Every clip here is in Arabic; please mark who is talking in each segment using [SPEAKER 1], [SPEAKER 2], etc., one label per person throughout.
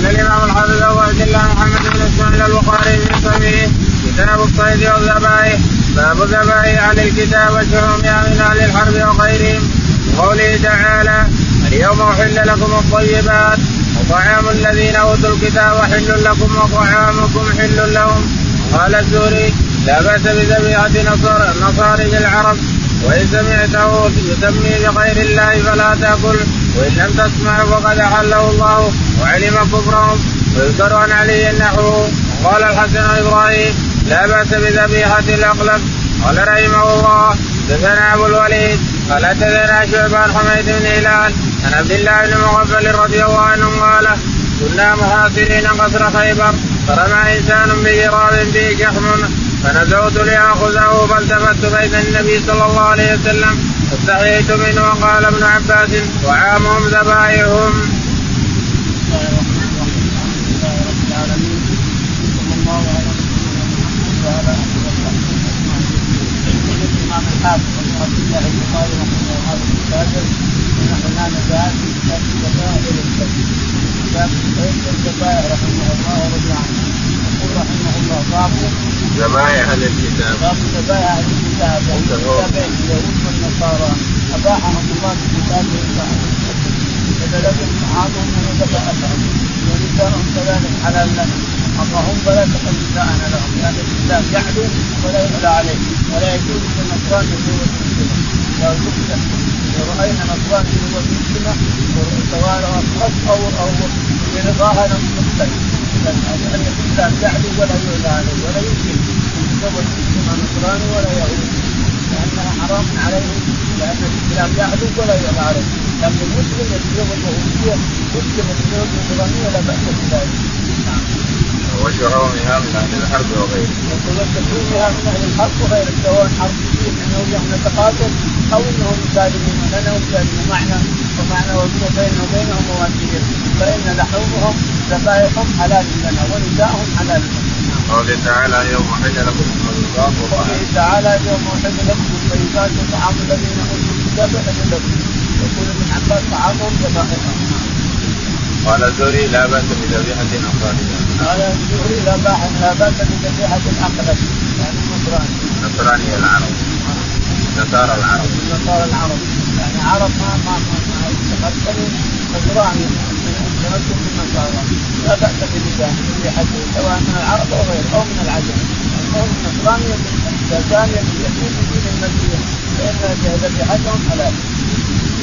[SPEAKER 1] قال الإمام الحافظ ابو عبد الله محمد بن اسماعيل البخاري في صحيحه كتاب الصيد والذبائح باب الذبائح عن الكتاب وشحومها من أهل الحرب وغيرهم وقوله تعالى اليوم أحل لكم الطيبات وطعام الذين أوتوا الكتاب حل لكم وطعامكم حل لهم. قال الزهري لا بأس بذبيحة نصر نصاري العرب. وإن سمعته يسمي بغير الله فلا تأكل وإن لم تسمع فقد أحله الله وعلم كفرهم. ويذكر عن علي نحوه قال الحسن إبراهيم لا بأس بذبيحة الأقلب. قال رحمه الله دثنا أبو الوليد قال دثنا شعبان حميد بن هلال عن عبد الله بن مغفل رضي الله عنه قال كنا محاصرين قصر خيبر فرمى إنسان بجراب فيه شحم. فنزعت لأخذه فالتفت بين النبي صلى الله عليه وسلم فاستحييت منه وقال ابن عباس وعامهم ذبائحهم.
[SPEAKER 2] الله البخاري رحمه الله الكتاب نحن لا نزال في كتاب الذبائح للكذب كتاب الذبائح رحمه الله ورضي عنه رحمه الله باب
[SPEAKER 1] ذبائح أهل الكتاب
[SPEAKER 2] باب ذبائح أهل الكتاب الكتابين اليهود والنصارى اباحهم الله في كتابه لم بعضهم من ذبائحهم ونساءهم كذلك حلال لهم اللهم فلا تقل نساءنا لهم لأن الاسلام يعلو ولا يعلى عليه ولا يجوز للنصران يكون مسلما لو راينا نصراني هو مسلمه سواء أو أو برضاها لم تقتل لأن الاسلام يعلو ولا يعلى عليه ولا يمكن. ان يتزوج مسلم نصراني ولا يهودي لانها حرام عليه لأن الاسلام يعلو ولا عليه لكن المسلم يتزوج يهوديه مسلم يتزوج نصرانيه لا باس بذلك نعم
[SPEAKER 1] من أهل الحرب وغيره.
[SPEAKER 2] وشحومها من أهل الحرب وغيره سواء حربيين انهم نتقاتل أو انهم مسالمون لنا وسالمون معنا ومعنا وبيننا وبينهم مواسير فان لحومهم ذبائحهم حلال لنا ونساءهم حلال لنا.
[SPEAKER 1] قوله تعالى اليوم احل لكم
[SPEAKER 2] وقوله تعالى اليوم احل لكم الطيبات وطعام الذين أوتوا الكتاب حل لكم يقول ابن عباس طعامهم ذبائحهم.
[SPEAKER 1] قال الزهري لا بأس بذبيحة نصرانيه.
[SPEAKER 2] قال الزهري لا باس لا بأس بذبيحة الاقلب يعني النصراني.
[SPEAKER 1] نصراني العرب. نصارى العرب.
[SPEAKER 2] نصارى العرب يعني عرب ما ما ما تقتلوا نصراني تمسك بالنصارى لا بأس بذبيحته سواء من العرب أو غيره أو من العجم. النصراني الثاني يكون في دين المسيح فان ذبيحتهم حلال.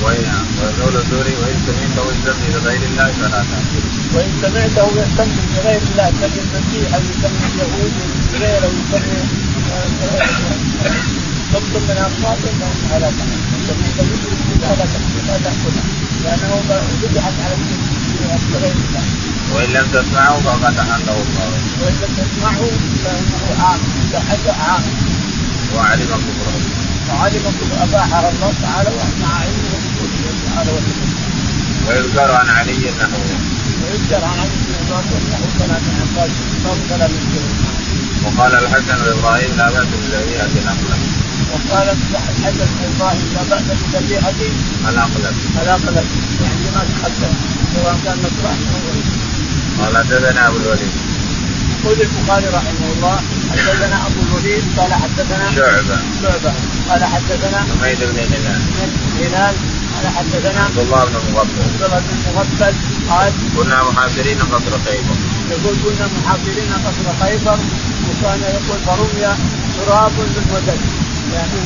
[SPEAKER 1] وين ويقول الزهري وان سمعته يسمي بغير الله فلا تاكل.
[SPEAKER 2] وان سمعته يسمي بغير الله يسمي المسيح أو يسمي اليهود بغير أو يسمي ضبط من اصناف فهم على سمعته يشرك بالله لا لا تاكله لأنه ذبحت على بغير الله.
[SPEAKER 1] وإن لم تسمعه فقد أحله الله.
[SPEAKER 2] وإن لم تسمعه فإنه عام حتى عام.
[SPEAKER 1] وعلم كفره.
[SPEAKER 2] وعلم كفر اباحها الله تعالى ومع علمه بكفره تعالى وحده.
[SPEAKER 1] ويذكر عن علي نحوه.
[SPEAKER 2] ويذكر عن علي بن طالب نحو كلام عباس كلام
[SPEAKER 1] وقال الحسن وابراهيم لا بأس بذبيحه الاقلب.
[SPEAKER 2] وقال الحسن إبراهيم لا بأس بذبيحه
[SPEAKER 1] الاقلب.
[SPEAKER 2] الاقلب يعني ما تقدم سواء كان نصراني أو غيره.
[SPEAKER 1] قال حدثنا أبو الوليد.
[SPEAKER 2] يقول البخاري رحمه الله حدثنا أبو الوليد قال حدثنا
[SPEAKER 1] شعبة.
[SPEAKER 2] شعبة قال حدثنا
[SPEAKER 1] حميد بن هلال.
[SPEAKER 2] هلال قال حدثنا
[SPEAKER 1] عبد الله بن مغفل.
[SPEAKER 2] عبد الله بن مغفل قال
[SPEAKER 1] كنا محاصرين قصر خيبر.
[SPEAKER 2] يقول كنا محاصرين قصر خيبر وكان يقول فرمي تراب بالودد يعني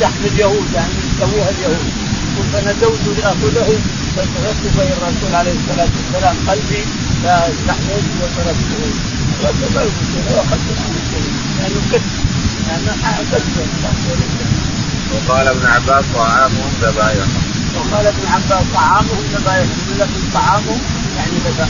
[SPEAKER 2] شحم اليهود يعني سووها اليهود يقول فنزوت لاخذه فالتفت بين الرسول عليه الصلاة والسلام قلبي وتركته واخذت
[SPEAKER 1] وقال ابن عباس طعامهم ذبائح.
[SPEAKER 2] وقال ابن عباس طعامهم ذبائح لكن طعامهم يعني ذبائح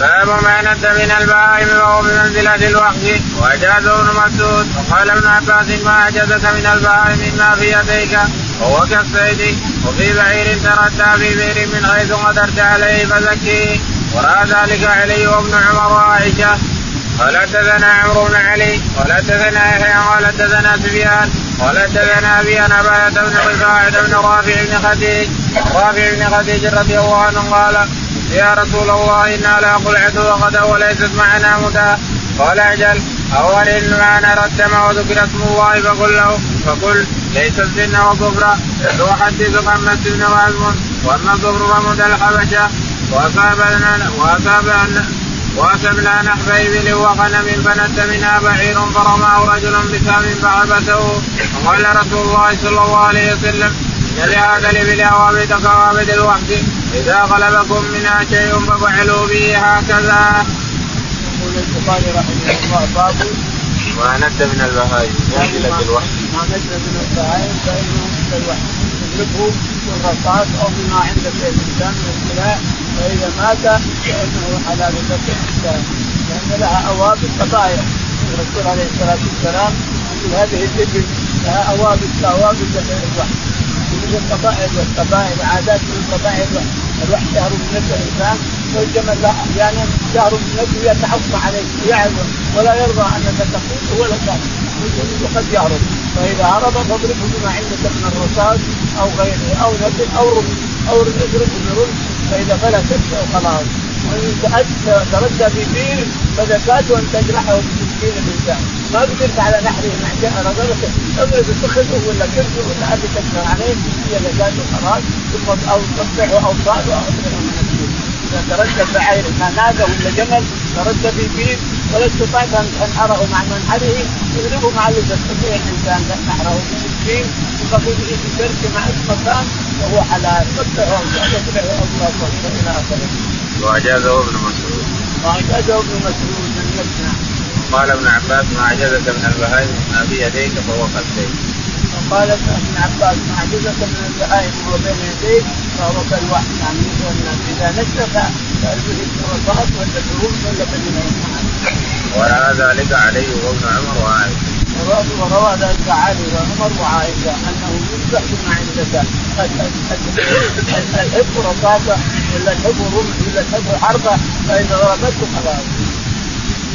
[SPEAKER 1] باب ما ند من البهائم وهو بمنزلة الوحش وأجازه ابن مسعود. وقال ابن عباس ما أجازك من البهائم مما في يديك. وهو كالصيد وفي بعير تردى في بئر من حيث قدرت عليه فزكيه ورأى ذلك علي وابن عمر وعائشة. قال حدثنا عمرو بن علي قال حدثنا يحيى قال حدثنا سفيان قال حدثنا أبي أنا بن رفاعه بن رافع بن خديج. رافع بن خديج رضي الله عنه قال يا رسول الله أنا لاقل عدو غدا وليست معنا مدى. قال أجل أو ان معنا ردم وذكر اسم الله فقل له فقل ليس الزنا وكفرا واحدثك عن مسجد بن وأما الكفر فمدى الحبشة واصابنا واصابنا واسبنا نحب ابل وغنم فند منها بعير فرماه رجل بسام فعبسه وقال رسول الله صلى الله عليه وسلم لهذا الابل أوابد كوابد الوحش إذا غلبكم منها شيء ففعلوا به هكذا.
[SPEAKER 2] يقول البخاري رحمه الله باب
[SPEAKER 1] ما ند من البهائم.
[SPEAKER 2] منزلة الوحش ما ند من البهائم فإنه مثل الوحش يدركه بالرصاص أو بما عند الانسان من السلاح فإذا مات فإنه حلال لك لأن لها اوابد قبائل الرسول عليه الصلاة والسلام يقول هذه الإبل لها اوابد كاوابد الوحش. من القبائل والقبائل عادات من القبائل الوحش يهرب من الانسان والجمل لا أحيانا يهرب من نفسه يتحكم عليه ويعلم ولا يرضى أنك تقول ولا تعلم وقد يهرب فإذا هرب فاضربه بما عندك من الرصاص أو غيره أو نبل أو رمز أو اضربه برمز فإذا فلتت خلاص. وإن تردى في بير فزكاته ان تجرحه الانسان ما قدرت على نحره مع رجلك اضرب اتخذه ولا كرسه ولا ابي تكسر عليه هي زكاته خلاص ثم أو تصبحه أو اضربه من البير إذا تردى بعير ما ناقه ولا جمل تردى في بير ولا استطعت ان تنحره مع منحره اضربه مع اللي تستطيع الإنسان نحره بالسكين وتقول في كرش مع مكان وهو حلال قطعه وتقطعه الله إلى اخره.
[SPEAKER 1] وأجازه ابن مسعود.
[SPEAKER 2] وأجازه ابن مسعود من يسمع.
[SPEAKER 1] قال ابن عباس ما اعجزك من البهائم ما في يديك فهو قد
[SPEAKER 2] وقال ابن عباس ما اعجزك من البهائم وهو بين يديك فهو كالوحي يعني إذا نشف الرصاص ولا الدروس ولا.
[SPEAKER 1] وراى ذلك علي وابن عمر وعائشة.
[SPEAKER 2] وروى ذلك علي وعمر وعائشة أنه يذبح بما عندك الحب رصاصة ولا الحب رمح ولا الحب حربه فان ضربته خلاص.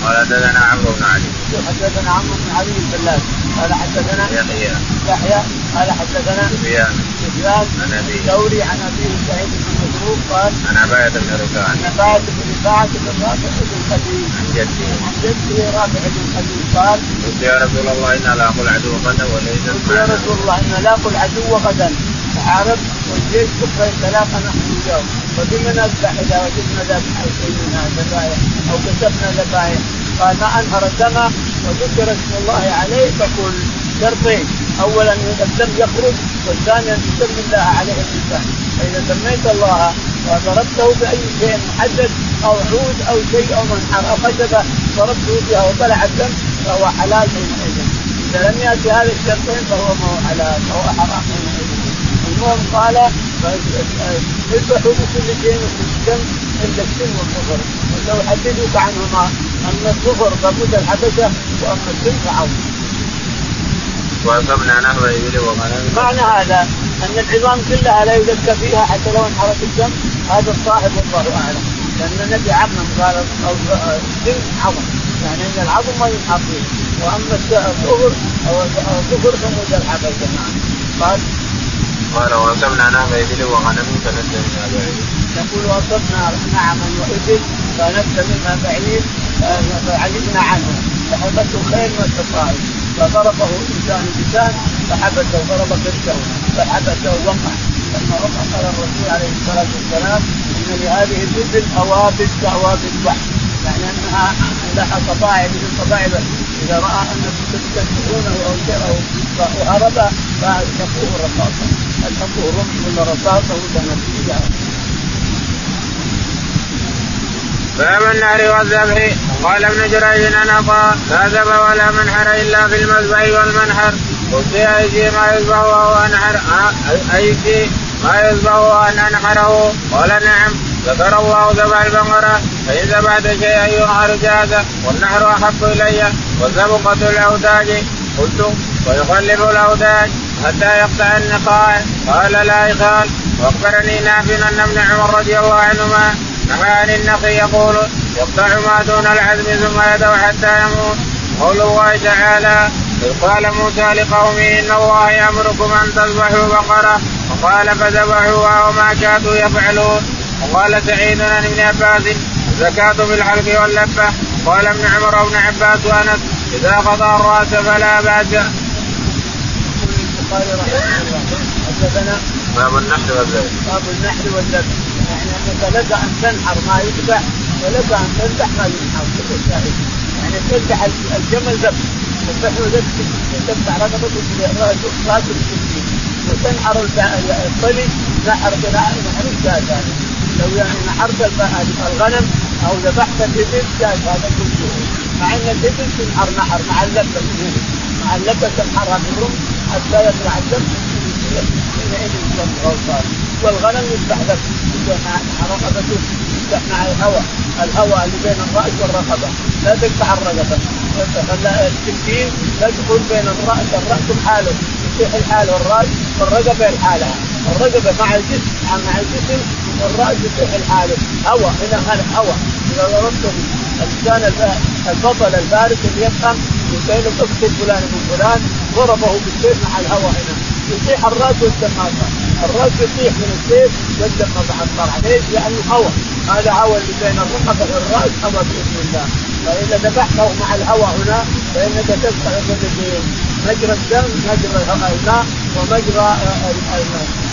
[SPEAKER 1] قال حدثنا عمرو بن علي.
[SPEAKER 2] حدثنا عمرو بن علي الفلاس قال حدثنا
[SPEAKER 1] يحيى.
[SPEAKER 2] يحيى. قال حدثنا
[SPEAKER 1] سفيان.
[SPEAKER 2] سفيان.
[SPEAKER 1] عن ابي
[SPEAKER 2] ثوري عن أبيه سعيد بن مسروق قال
[SPEAKER 1] عن عباية بن رفاعة.
[SPEAKER 2] عن عباية بن رفاعة بن رافع بن الخديج
[SPEAKER 1] عن جده.
[SPEAKER 2] عن جده رافع بن الخديج قال
[SPEAKER 1] قلت يا رسول الله إنا لا أقول عدو غدا وليس
[SPEAKER 2] قلت يا رسول الله إنا لاقوا العدو غدا. حارب والجيش بكرة يتلاقى نحن اليوم. وبما نذبح اذا وجدنا ذبح أو شيء من أو كسبنا ذبائح قال ما أنهر الدم؟ وذكر اسم الله عليه فقل شرطين اولا الدم يخرج والثاني ان تسمي الله عليه الانسان فإذا سميت الله وضربته بأي شيء محدد أو عود أو شيء أو منحر أو خشبة ضربته بها وطلع الدم فهو حلال حينئذ. إذا لم يأتي هذا الشرطين فهو ما هو حلال فهو حرام حينئذ. المهم قال اذبحوا بكل شيء الدم عند السن والكفر ولو حدثوك عنهما اما الكفر فبد الحبشة واما السن فعوض.
[SPEAKER 1] واصبنا نحو ابل وغنم
[SPEAKER 2] معنى هذا أن العظام كلها لا يزكى فيها حتى لو انحرت الدم هذا الصاحب والله أعلم. لأن النبي عظم قال السن عظم. يعني إن العظم ما ينحط فيه. وأما الكفر أو الكفر فمد الحبشة نعم. قال
[SPEAKER 1] قال وأصبنا نعم ابل وغنم فند منها بعير.
[SPEAKER 2] يقول وأصبنا نعما وابل فند منها بعير فعجبنا عنه. فحبته خير ما استطاعوا فضربه إنسان بلسان فحبسه ضرب كرشه فحبسه وقع. لما وقع قال الرسول عليه الصلاة والسلام إن لهذه الابل اوابد كاوابد الوحش يعني أنها لها طبائع من الطبائع إذا رأى انكم تستكبرونه أو شيئه وهرب فالحقوه الرصاصة؟ الحقوه رمح ولا رصاصه ولا نتيجه
[SPEAKER 1] باب النهر والذبح. قال ابن جريج أنا لا ذبح ولا منحر إلا في المذبح والمنحر. قلت أيدي ما يذبح أنحر. أيدي ما يذبح أن أنحره. قال نعم. ذكر الله ذبح البقرة. فإن ذبحت شيئا ينحر جاز والنحر أحب إلي والذبقة الأوداج قلت ويقلب الأوداج حتى يقطع النقاع قال لا يخال. وأخبرني نافع أن ابن عمر رضي الله عنهما نهى عن النقي يقول يقطع ما دون العزم ثم يدعو حتى يموت. قول الله تعالى إذ قال موسى لقومه إن الله يأمركم أن تذبحوا بقرة. وقال فذبحوها وما كادوا يفعلون. وقال سعيد عن ابن عباس الزكاة في الحلق واللبة. قال ابن عمر وابن عباس وأنس إذا قضى الرأس فلا بأس.
[SPEAKER 2] البخاري رحمه الله. حدثنا
[SPEAKER 1] باب النحر والذبح
[SPEAKER 2] باب النحر والذبح يعني أنك لك أن تنحر ما يذبح ولك أن تذبح ما ينحر. كل شيء يعني تذبح الجمل ذبح. تذبحه ذبح تذبح رقبته راس السكين وتنحر الطلي نحر نحر الشاة يعني. لو يعني نحرت الغنم أو ذبحت الإبل جاز هذا كله. مع أن الإبل تنحر نحر مع اللبه مع اللبه تنحرها بالرمح حتى يطلع الدم حينئذ الغوصان والغنم يذبح لك. رقبته يذبح مع الهواء الهواء اللي بين الرأس والرقبة. لا تقطع الرقبة. السكين تدخل بين الرأس. الرأس بحاله يصيح الحال والراس والرقبة لحالها. الرقبة مع الجسم مع الجسم والراس يصيح الحال هواء هنا هواء إذا ضربتم الإنسان البطل البارد اللي يفهم يقول لك اقتل فلان ابن فلان ضربه بالسيف مع الهواء هنا. يطيح الراس والدم الراس يطيح من السيف والدم طلع ليش؟ لأنه هواء هذا هواء اللي بين الرقبة والرأس هواء بإذن الله. فإذا ذبحته مع الهواء هنا فإنك تفتح الرجلين مجرى الدم مجرى الماء ومجرى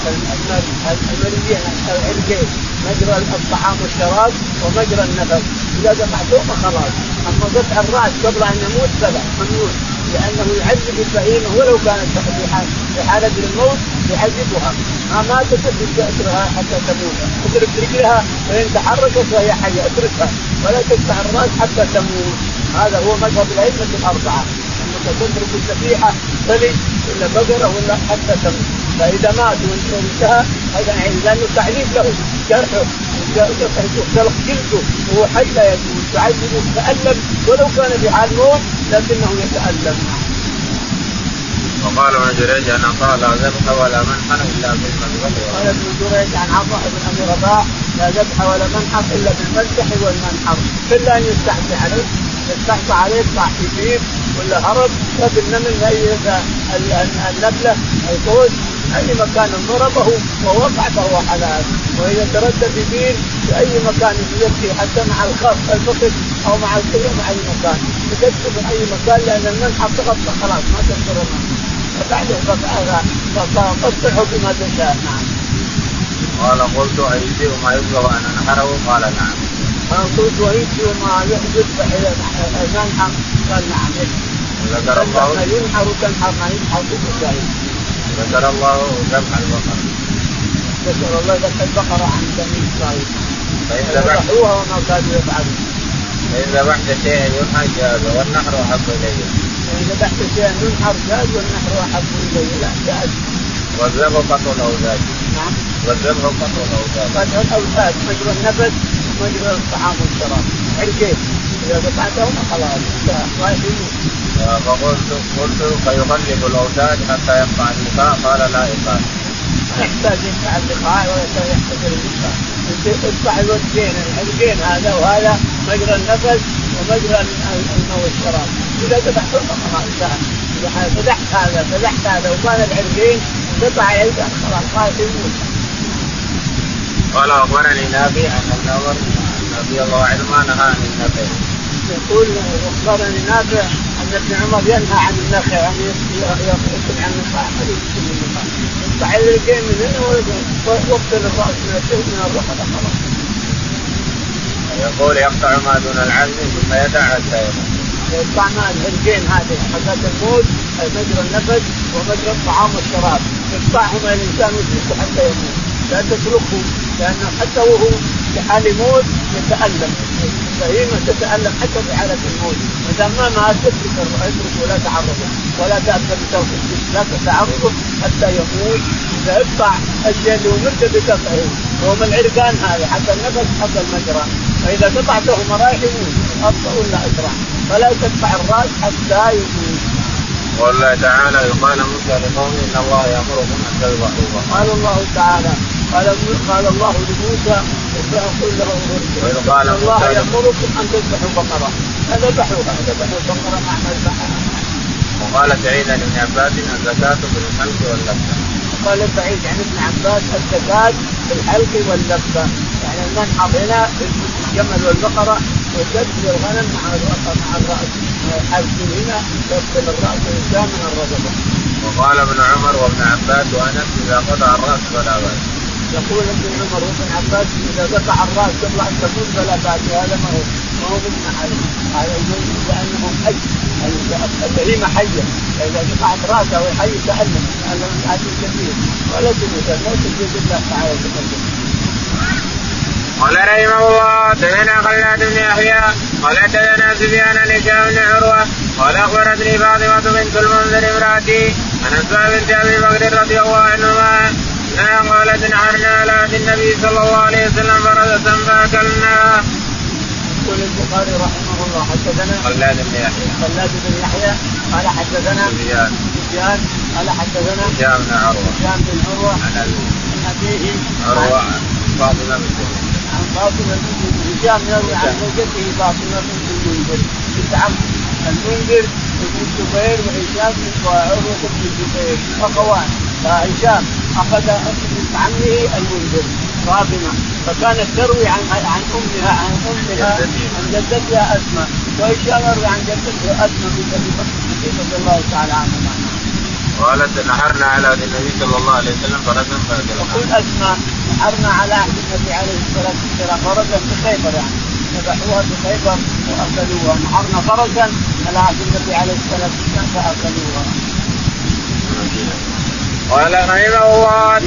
[SPEAKER 2] المريين العرقين مجرى الطعام والشراب ومجرى النفس اذا ذبحتهما خلاص اما قطع الراس قبل ان يموت فلا ممنوع لأنه يعذب البهيمه ولو كانت في حاله الموت يعذبها ما ماتت اتركها حتى تموت اترك رجلها فان تحركت فهي حيه اتركها ولا تقطع الراس حتى تموت هذا هو مذهب الائمه الاربعه انك تترك الذبيحه تلد ولا بقره ولا حتى تموت فإذا مات وانتهى هذا يعني لأنه تعذيب له. جرحه يختلق جلده وهو حي لا يجوز تعذب يتالم ولو كان في حال موت لكنه يتألم.
[SPEAKER 1] وقال ابن جريج أن قال لا ذبح ولا منحر إلا بالمذبح
[SPEAKER 2] قال ابن جريج عن عطاء بن أبي رباح لا ذبح ولا منحر إلا بالمذبح والمنحر. إلا أن يستحسي عليه. يستحسى عليه يطلع في بير ولا هرب. فبالنمل النبله الفوز أي مكان ضربه ووقع فهو حلال وإذا تردد في أي مكان يبكي حتى مع الخف الفقد أو مع الكلى مع أي مكان. تكتب في أي مكان لأن المنحى تغطى خلاص ما تنظر فبعده فقطعه بما تشاء. نعم.
[SPEAKER 1] قال قلت ايدي وما يبلغ ان أنحره. قال نعم.
[SPEAKER 2] قلت وايدي وما يذبح المنحى قال نعم.
[SPEAKER 1] ذكر الله.
[SPEAKER 2] ينحر تنحر ما ينحر.
[SPEAKER 1] ذكر الله ذبح البقرة.
[SPEAKER 2] ذكر الله ذبح البقرة عن بني إسرائيل
[SPEAKER 1] فإن ذبحت
[SPEAKER 2] وما كانوا يفعلون.
[SPEAKER 1] فإن ذبحت شيئا ينحر جاز والنحر أحب إلي
[SPEAKER 2] فإن ذبحت شيئا ينحر جاز والنحر أحب إلي لا جاز.
[SPEAKER 1] والذبح قطع الأوزاد
[SPEAKER 2] نعم.
[SPEAKER 1] والذبح قطع الأوزاد
[SPEAKER 2] قطع الأوزاد مجرى النفس ومجرى الطعام والشراب عرقين إذا قطعتهما خلاص ما يموت
[SPEAKER 1] فقلت قلت فيغلب الاوتاد حتى يقطع اللقاء قال لا إقاء.
[SPEAKER 2] ما يحتاج يقطع اللقاء ولا يحتاج اللقاء يقطع الوجهين الحلقين هذا وهذا مجرى النفس ومجرى الماء والشراب اذا ذبحتهما خلاص انتهى اذا فتحت هذا فتحت هذا وكان العرقين قطع يلقى خلاص ما يموت.
[SPEAKER 1] قال أخبرني نافع أن النور رضي الله عنه ما نهى عن النفع.
[SPEAKER 2] يقول أخبرني نافع أن ابن عمر ينهى عن النخل يعني يقتل عن النخاع يقطع الرجلين من هنا ويقتل الرأس من الشوك من الرقبة خلاص.
[SPEAKER 1] يقول يقطع ما دون العزم ثم يدع حتى.
[SPEAKER 2] يقطع ما الرجلين هذه حقات الموت مجرى النفس ومجرى الطعام والشراب يقطعهما الإنسان ويتركه حتى يموت لا تتركه لأنه حتى وهو في حال موت يتألم. البهيمه تتألم حتى في حالة الموت. ما دام ما مات اترك اترك ولا تعرضه ولا تأتى بترك لا تتعرضه حتى يموت. إذا اقطع الشيء اللي وهو من العرقان هذا حتى النفس حتى المجرى فإذا قطعته مرايح يموت أبطأ ولا اسرع فلا تقطع الرأس حتى يموت.
[SPEAKER 1] والله تعالى قال موسى لقومه إن الله يامركم ان تذبحوا
[SPEAKER 2] قال الله تعالى قال قال الله لموسى فاقول له
[SPEAKER 1] قال
[SPEAKER 2] الله يأمركم أن تذبحوا بقرة. فذبحوها ذبحوا البقره مع مذبحها
[SPEAKER 1] وقال سعيد عن ابن عباس الزكاة في الحلق واللبة.
[SPEAKER 2] قال سعيد عن ابن عباس الزكاة في الحلق واللبة. يعني المنحر هنا الجمل والبقرة والجد والغنم مع الرأس مع الرأس. الحلق هنا يغسل الرأس والإنسان من الرقبة.
[SPEAKER 1] وقال ابن عمر وابن عباس وأنس إذا قطع الرأس فلا بأس.
[SPEAKER 2] يقول ابن عمر وابن عباس إذا قطع الرأس قبل ان تكون فلا بأس. وهذا ما هو ما هو من هذا هذا لأنه حي. البهيمه حيه فإذا قطعت رأسه وهي حي تألم. تالم من كثير. ولا تموت لا تجوز الله تعالى وتقدم
[SPEAKER 1] قال رحمه الله تدنا خلاد بن يحيى قال تدنا سفيان هشام بن عروة قال أخبرتني فاطمة بنت المنذر امرأتي عن اسماء بنت أبي بكر رضي الله عنهما أنها قالت نحرنا على النبي صلى الله عليه وسلم فرزة فاكلناها.
[SPEAKER 2] يقول البخاري رحمه الله حدثنا
[SPEAKER 1] خلاد بن يحيى.
[SPEAKER 2] خلاد بن يحيى قال حدثنا
[SPEAKER 1] سفيان.
[SPEAKER 2] سفيان قال حدثنا
[SPEAKER 1] هشام بن عروة.
[SPEAKER 2] هشام بن عروة
[SPEAKER 1] عن
[SPEAKER 2] أبيه.
[SPEAKER 1] عروة فاطمة بنت
[SPEAKER 2] بنت هشام يروي عن زوجته فاطمه بنت المنذر بنت عم المنذر بن الزبير وهشام وعروة بن الزبير. اخوان فهشام أخذ بنت عمه المنذر فاطمه فكانت تروي عن عن امها عن أمها عن جدتها. أسماء. وهشام يروي عن جدته أسماء بنت أبي بكر رضي الله تعالى عنها
[SPEAKER 1] قالت نحرنا على النبي صلى الله عليه وسلم فرسا فاكلنا.
[SPEAKER 2] يقول اسماء نحرنا على عهد النبي عليه الصلاة والسلام. فرسا في خيبر يعني. ذبحوها في خيبر واكلوها نحرنا فرسا على عهد النبي عليه الصلاة والسلام فاكلوها.
[SPEAKER 1] قال رحمه الله.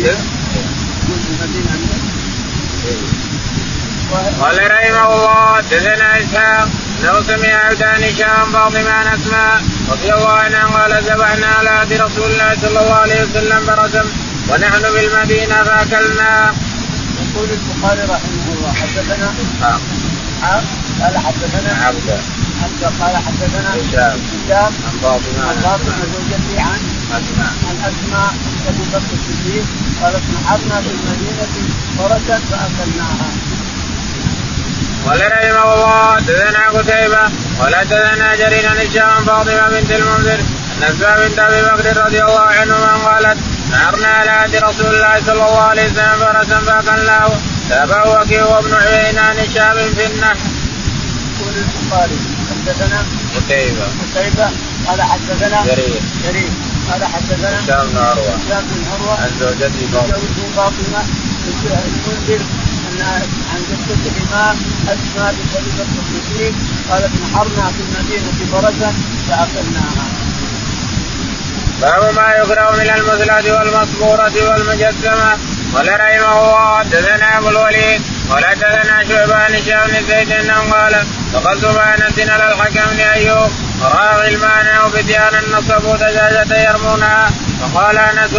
[SPEAKER 1] قال رحمه الله. دثنا إسحاق. لو سمع عبدان هشام فاطمه عن اسماء رضي الله عنها قال ذبحنا على عهد رسول الله صلى الله عليه وسلم برسم ونحن بالمدينة فأكلنا.
[SPEAKER 2] يقول البخاري رحمه الله حدثنا
[SPEAKER 1] نعم.
[SPEAKER 2] قال حدثنا
[SPEAKER 1] عبده
[SPEAKER 2] عبده قال حدثنا
[SPEAKER 1] هشام.
[SPEAKER 2] هشام.
[SPEAKER 1] عن فاطمة.
[SPEAKER 2] عن فاطمة زوجتي عن
[SPEAKER 1] اسماء
[SPEAKER 2] عن أسماء ابي بكر الصديق قالت نحرنا في المدينة فرسا فأكلناها.
[SPEAKER 1] قال رحمه الله تذنى قتيبة ولا تذنى جرير هشام فاطمة بنت المنذر أن أسماء بنت أبي بكر رضي الله عنهما قالت نهرنا على عهد رسول الله صلى الله عليه وسلم فرسا فأكلناه تابعه وكيع وابن عيينة عن هشام في النحر.
[SPEAKER 2] يقول البخاري حدثنا
[SPEAKER 1] قتيبة.
[SPEAKER 2] قتيبة قال حدثنا
[SPEAKER 1] جرير.
[SPEAKER 2] جرير. قال حدثنا
[SPEAKER 1] هشام بن عروة
[SPEAKER 2] هشام بن عروة
[SPEAKER 1] عن زوجته فاطمة
[SPEAKER 2] زوجته فاطمة المنذر أن عن جدة الإمام أسماء بكر الصديق قالت نحرنا في المدينة فرسا فاكلناها.
[SPEAKER 1] باب ما يكره من المثلة والمصبورة والمجسمة قال رحمه الله حدثنا أبو الوليد قال حدثنا شعبان هشام بن زيد انه قال دخلت مع انس على الحكم بن ايوب وراى غلمانا وفتيانا نصبوا دجاجة يرمونها فقال أنس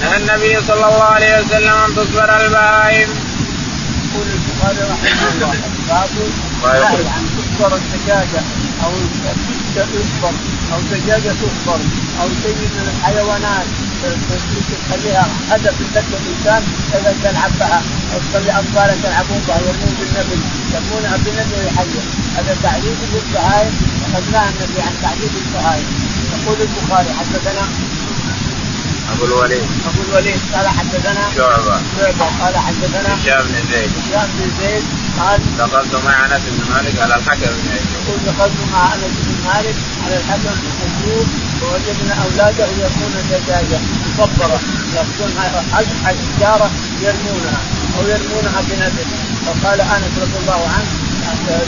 [SPEAKER 1] نهى النبي صلى الله عليه وسلم أن تصبر البهائم.
[SPEAKER 2] يقول البخاري رحمه الله
[SPEAKER 1] ما يقول.
[SPEAKER 2] عن تصبر الدجاجة أو تصبر أو دجاجة تصبر أو شيء من الحيوانات تخليها هدف لك الإنسان إذا تلعب بها أو تخلي اطفالك يلعبون بها يرمون بالنبل يرمونها بالنبل وهي حيه هذا تعذيب للبهائم أخذناه النبي عن تعذيب البهائم يقول البخاري حدثنا
[SPEAKER 1] أبو الوليد.
[SPEAKER 2] أبو الوليد. قال حدثنا.
[SPEAKER 1] شعبة
[SPEAKER 2] شعبة. قال حدثنا.
[SPEAKER 1] هشام بن زيد.
[SPEAKER 2] هشام بن زيد قال.
[SPEAKER 1] دخلت مع أنس بن مالك على الحكم. بن ايوب
[SPEAKER 2] يقول دخلت مع أنس بن مالك على الحكم بن ايوب ووجدنا أولاده يرمون الدجاجة مصبره يأخذون حجارة يرمونها أو يرمونها بنبل فقال أنس رضي الله عنه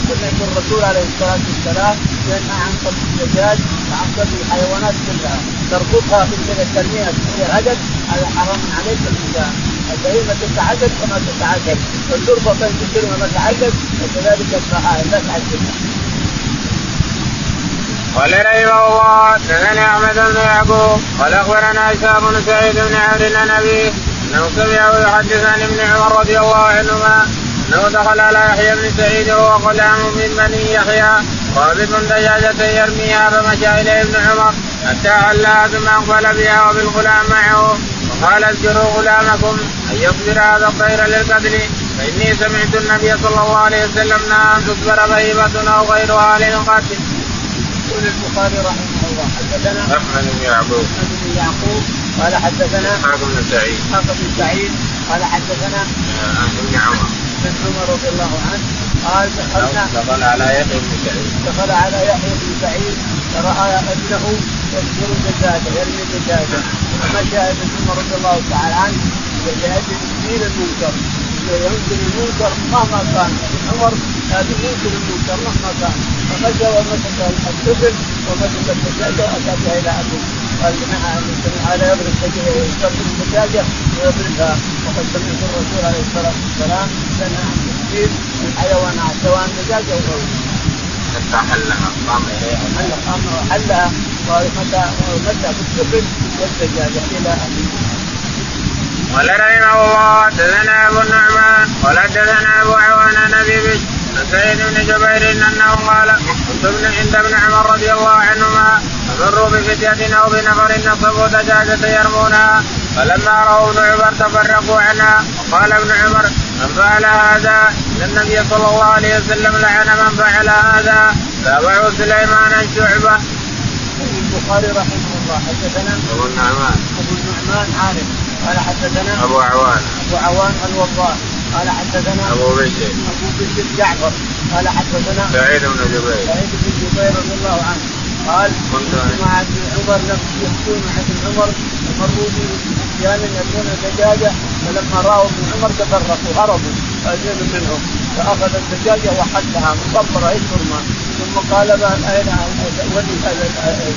[SPEAKER 2] سمعت الرسول عليه الصلاة والسلام ينهى عن قتل الدجاج وعن قتل الحيوانات كلها. تربطها في ترميها في عدد هذا حرام عليك الانسان البهيمه تتعدد كما تتعدد والتربه تنتشر كما تتعدد وكذلك البهائم. لا تعددها
[SPEAKER 1] قال رحمه الله حدثنا أحمد بن يعقوب قال أخبرنا إسحاق بن سعيد بن عمرو عن أنه سمعه يحدث عن ابن عمر رضي الله عنهما انه دخل على يحيى بن سعيد وهو غلام من بني يحيى رابط دجاجة يرميها فمشى اليه ابن عمر حتى علها ثم اقبل بها وبالغلام معه وقال اذكروا غلامكم أن يصبر هذا الطير للقتل فإني سمعت النبي صلى الله عليه وسلم نهى أن تصبر بهيمة أو غيرها للقتل.
[SPEAKER 2] يقول البخاري رحمه الله حدثنا
[SPEAKER 1] احمد بن يعقوب.
[SPEAKER 2] احمد بن يعقوب قال حدثنا
[SPEAKER 1] اسحاق بن سعيد.
[SPEAKER 2] اسحاق بن سعيد قال حدثنا
[SPEAKER 1] عن ابن عمر.
[SPEAKER 2] بن عمر رضي الله عنه قال دخلنا
[SPEAKER 1] دخل على يحيى بن سعيد.
[SPEAKER 2] دخل على يحيى بن سعيد فرأى ابنه يذكر الدجاجه يرمي الدجاجه فمشى ابن عمر رضي الله تعالى عنه لاجل تكبير المنكر. ينكر المنكر مهما كان عمر لكن ينكر المنكر مهما كان. فمشى ومسك الطفل ومسك الدجاجه واتى بها إلى ابيه قال هذا يضرب يضرب الدجاجه ويضربها. وقد سمعت الرسول عليه الصلاة والسلام ينهى عن تكبير الحيوانات سواء دجاجه أو
[SPEAKER 1] حتى حلها قام إليها.
[SPEAKER 2] حل قام وحلها. ومتى متى بالسفن والدجاجه إلى ان
[SPEAKER 1] قال رحمه الله حدثنا أبو النعمان قال حدثنا أبو عوان نبي بشر عن سعيد بن جبير أنه قال كنت ابن عند ابن عمر رضي الله عنهما فمروا بفتية أو بنفر نصبوا دجاجة يرمونها فلما رأوا ابن عمر تفرقوا عنها وقال ابن عمر من فعل هذا إن النبي صلى الله عليه وسلم لعن من فعل هذا تابعوا سليمان الشعبة.
[SPEAKER 2] البخاري رحمه الله حدثنا
[SPEAKER 1] أبو النعمان
[SPEAKER 2] أبو النعمان عارف قال حدثنا
[SPEAKER 1] أبو عوان.
[SPEAKER 2] أبو عوان الوضاح. قال حدثنا
[SPEAKER 1] أبو بشر.
[SPEAKER 2] أبو بشر جعفر. قال حدثنا
[SPEAKER 1] سعيد بن جبير.
[SPEAKER 2] سعيد بن جبير رضي الله عنه. قال
[SPEAKER 1] كنت
[SPEAKER 2] مع ابن عمر نفس يحكون مع ابن عمر مروا برجال يبنون دجاجه فلما راوا ابن عمر تفرقوا هربوا أجل منهم فأخذ الدجاجه وحلها مصبره ترمى ثم قال أين ولي هذا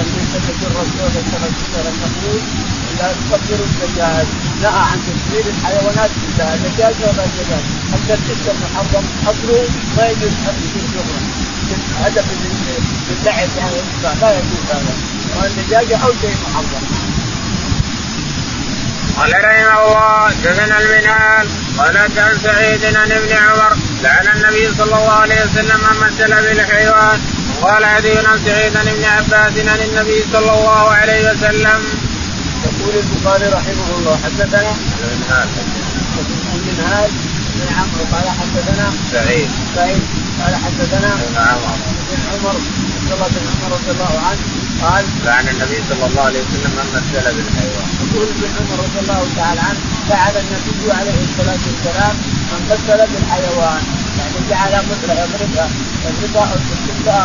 [SPEAKER 2] الرسول صلى الله عليه وسلم لا تكبروا الدجاج. نهى عن تكبير الحيوانات كلها دجاج ولا دجاج. حتى التلك المحرم اصله ما يجوز ان يكون هدف للعب يعني. لا يجوز هذا. والدجاجه أو شيء محرم.
[SPEAKER 1] قال رحمه الله دثنا المنهال قال عن سعيد عن ابن عمر لعن النبي صلى الله عليه وسلم من مثل بالحيوان وقال عدي عن سعيد عن ابن عباس عن النبي صلى الله عليه وسلم.
[SPEAKER 2] يقول البخاري رحمه الله حدثنا
[SPEAKER 1] المنهال
[SPEAKER 2] المنهال بن عمرو قال حدثنا
[SPEAKER 1] سعيد.
[SPEAKER 2] سعيد. قال حدثنا
[SPEAKER 1] عمر
[SPEAKER 2] بن عمر عبد الله بن عمر رضي الله عنه قال
[SPEAKER 1] لعن النبي صلى الله عليه وسلم من مثل بالحيوان.
[SPEAKER 2] يقول ابن عمر رضي الله تعالى عنه فعل النبي عليه الصلاة والسلام من مثل بالحيوان يعني جعل مثل يضربها يضربها أو تشدها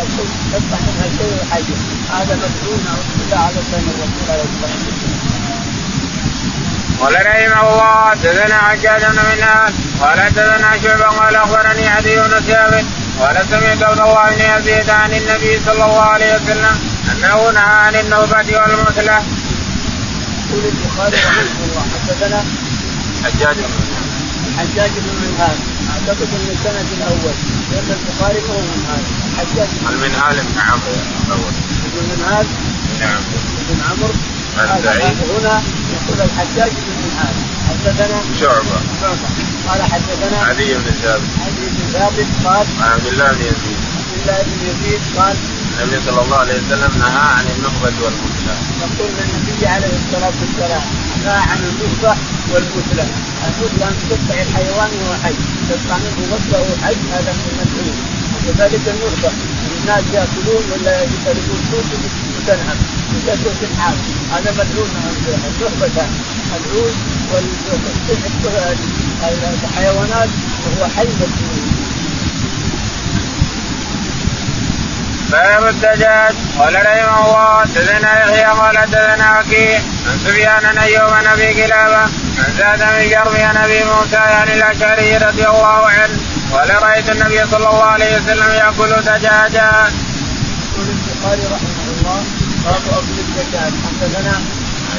[SPEAKER 2] أو شيء يدفع منها شيء حي هذا مدعون أو على بين الرسول عليه الصلاة والسلام.
[SPEAKER 1] قال رحمه الله حدثنا حجاج بن منهال قال حدثنا شعبة قال أخبرني عدي بن ثابت قال سمعت عبد الله بن يزيد عن النبي صلى الله عليه وسلم أنه نهى عن النوبة والمثلة.
[SPEAKER 2] يقول البخاري رحمه الله حدثنا
[SPEAKER 1] حجاج بن منهال
[SPEAKER 2] حجاج بن منهال أعتقد ان السند الأول لأن البخاري هو منهال حجاج
[SPEAKER 1] المنهال بن عمرو. الأول
[SPEAKER 2] بن منهال
[SPEAKER 1] نعم.
[SPEAKER 2] بن عمرو.
[SPEAKER 1] عن سعيد.
[SPEAKER 2] هنا يقول الحجاج بن منهال حدثنا
[SPEAKER 1] شعبه
[SPEAKER 2] شعبة قال حدثنا
[SPEAKER 1] علي بن ثابت.
[SPEAKER 2] علي بن ثابت قال
[SPEAKER 1] عن عبد الله بن يزيد.
[SPEAKER 2] عبد الله بن يزيد قال
[SPEAKER 1] النبي صلى الله عليه وسلم نهى عن النخبه والمثله.
[SPEAKER 2] يقول النبي عليه الصلاة والسلام نهى عن النخبه والمثلى، النخبه أن تقطع الحيوان وهو حي، تقطع منه وهو حي هذا من المسؤول، وكذلك النخبه الناس يأكلون ولا يشربون سوق وتنهب وتاكل تنحاس هذا ملعون النخبه ملعون والحيوانات وهو حي مسؤول.
[SPEAKER 1] باب الدجاج. قال رحمه الله حدثنا يحيى قال حدثنا وكيع عن سفيان عن أيوب عن أبي قلابه عن زاد بن جرم عن أبي موسى عن الأشعري رضي الله عنه. قال رأيت النبي صلى الله عليه وسلم يأكل دجاجا.
[SPEAKER 2] يقول البخاري رحمه الله باب اكل الدجاج حدثنا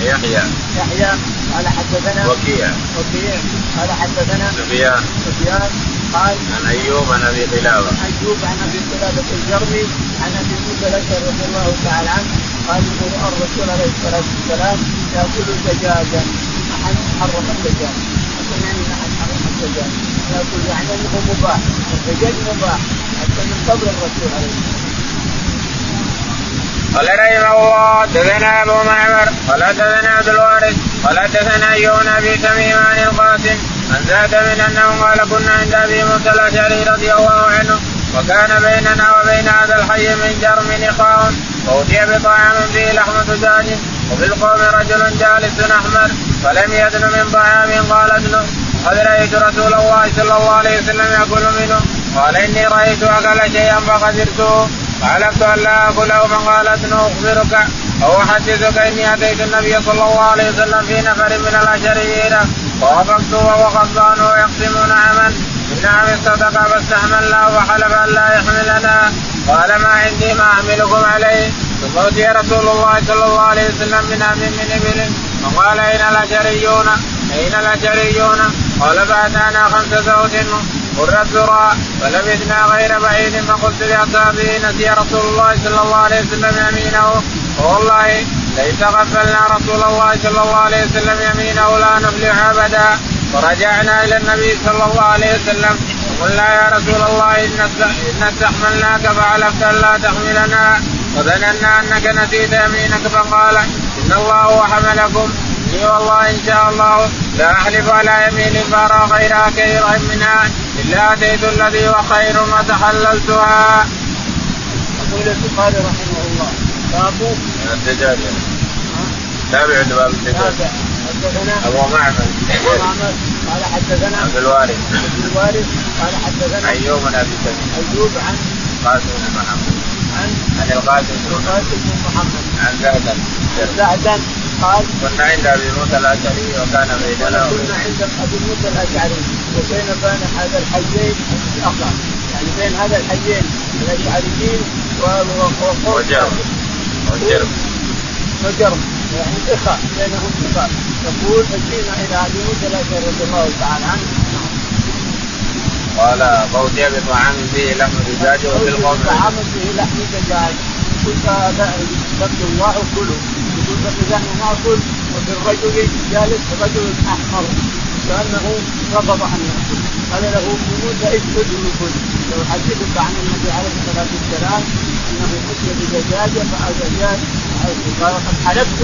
[SPEAKER 1] يحيى.
[SPEAKER 2] يحيى قال حدثنا
[SPEAKER 1] وكيع.
[SPEAKER 2] وكيع قال حدثنا
[SPEAKER 1] سفيان.
[SPEAKER 2] سفيان قال
[SPEAKER 1] عن أيوب عن أبي قلابة.
[SPEAKER 2] أيوب عن أبي قلابة الجرمي عن أبي موسى الأشعري رضي الله تعالى عنه قال الرسول عليه الصلاة والسلام ياكل دجاجا أحد حرم الدجاج. يعني أحد حرم الدجاج. ياكل يعني انه مباح. الدجاج مباح. حتى من قبل الرسول عليه الصلاة والسلام
[SPEAKER 1] قال رحمه الله حدثنا أبو معمر قال حدثنا عبد الوارث قال حدثنا ايوب بن ابي تميم عن القاسم عن زاد من أنه قال كنا عند أبي موسى الأشعري رضي الله عنه وكان بيننا وبين هذا الحي من جرم نقاء فأتي بطعام فيه لحم دجاج وفي القوم رجل جالس أحمر فلم يدن من طعام قال ادن قد رأيت رسول الله صلى الله عليه وسلم يأكل منه قال إني رأيت أكل شيئا فقدرته فعلمت ان لا اكله من قال ادن أخبرك أو احدثك إني أتيت النبي صلى الله عليه وسلم في نفر من الاشريين فوافقت وهو غضبان ويقسمون عمل. من نعم الصدقة فاستحملنا وحلف أن لا يحملنا. قال ما عندي ما أحملكم عليه. ثم أوتي رسول الله صلى الله عليه وسلم من ام من إبل. فقال أين الاشريون أين الاشريون قال فأتانا خمس زوج. قر الذرى فلبثنا غير بعيد فقلت لأصحابه نسي رسول الله صلى الله عليه وسلم يمينه. فوالله ليس غفلنا رسول الله صلى الله عليه وسلم يمينه لا نفلح أبدا. فرجعنا إلى النبي صلى الله عليه وسلم. وقلنا يا رسول الله إن استحملناك فعلفت أن لا تحملنا. وظننا أنك نسيت يمينك فقال إن الله هو اني والله إن شاء الله لا أحلف على يمين فارى غيرها كثيرا منها إلا أتيت الذي هو خير وتحللتها.
[SPEAKER 2] يقول البخاري رحمه الله باب
[SPEAKER 1] الدجاج. تابع باب الدجاج. أبو معمر.
[SPEAKER 2] قال حدثنا
[SPEAKER 1] عبد الوارث.
[SPEAKER 2] عبد الوارث. قال حدثنا
[SPEAKER 1] أيوب بن أبي
[SPEAKER 2] أيوب عن
[SPEAKER 1] قاسم بن محمد.
[SPEAKER 2] عن
[SPEAKER 1] عن القاسم بن
[SPEAKER 2] محمد.
[SPEAKER 1] عن زهدا
[SPEAKER 2] سعدا قال
[SPEAKER 1] كنا عند ابي موسى الأشعري وكان بيننا
[SPEAKER 2] كنا عند أبي موسى الأشعري وبين بين هذا الحيين الآخر يعني بين هذا الحيين الأشعريين
[SPEAKER 1] وجرم. وجرم.
[SPEAKER 2] وجرم. يعني اخاء بينهم اخاء يقول فجينا إلى أبي موسى الأشعري رضي الله تعالى عنه.
[SPEAKER 1] قال فأتي بطعام فيه لحم دجاج وفي القوم.
[SPEAKER 2] طعام فيه لحم دجاج اتقوا الله وكلوا يقول فنحن ناكل وفي الرجل جالس رجل احمر كانه غضب عن نفسه. قال له موسى اسكت وكل لو حدثك عن النبي عليه الصلاة والسلام إنه اتي بدجاجه فاجل قال قد حلفت.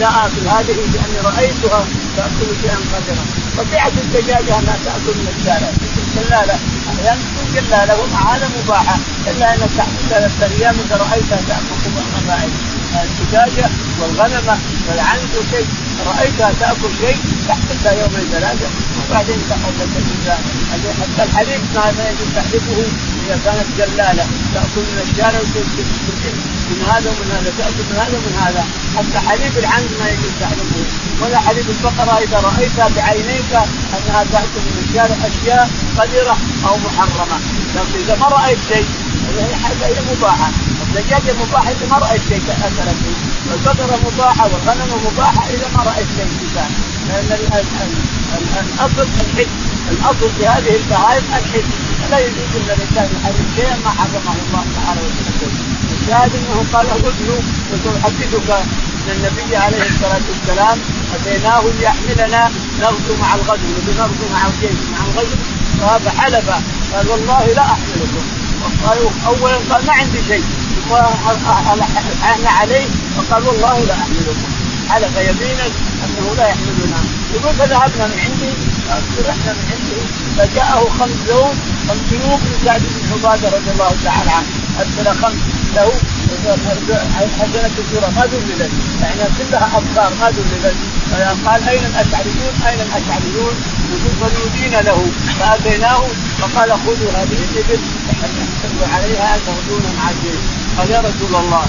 [SPEAKER 2] لا اكل هذه لاني رأيتها تأكل شيئا قدرا. طبيعه الدجاجة انها تأكل من الشارع. جلاله أحيانا تكون جلاله ومعانا مباحة. الا انك ثلاث أيام اذا رأيتها تأكل الغنائم الدجاجه والغنمة والعنز وشيء رأيتها تأكل شيء تحبسها يومين ثلاثة وبعدين تأخذ حتى الحليب ما يجوز تحليبه إذا كانت جلالة. تأكل من الشارع من هذا ومن هذا تأكل من هذا ومن هذا. حتى حليب العنز ما يجوز تحليبه ولا حليب البقرة إذا رأيتها بعينيك أنها تأكل من الشارع أشياء قذره أو محرمة. لكن إذا ما رأيت شيء هي حاجة مباحة. الدجاجه مباحه إذا ما رأيت شيء اكل فيه. والبقرة مباحة والغنم مباحة إذا ما رأيت شيء انسان لأن الأصل الحج. الأصل في هذه البهائم الحج. لا يجوز ان الانسان يحرم شيئا ما حرمه الله تعالى وتعالى الشاهد أنه قال اغسلوا وساحدثك ان النبي عليه الصلاة والسلام أتيناه ليحملنا نغزو مع الغزو. نغزو مع الجيش مع الغزو. فحلف قال والله لا أحملكم. قال اولا قال ما عندي شيء. ثم إحنا عليه فقال والله لا أحملكم. حلف يمينا أنه لا يحملنا. يقول فذهبنا من عندي فرحنا من عنده فجاءه خمس زوج خمس من سعد بن عباده رضي الله تعالى عنه. أرسل خمس له حسنة السورة ما ذللت يعني كلها أبصار ما ذللت قال أين الأشعريون؟ أين الأشعريون؟ فنودين له فأتيناه فقال خذوا هذه. الإبل فحلوا عليها تغدون مع الجيش قال يا رسول الله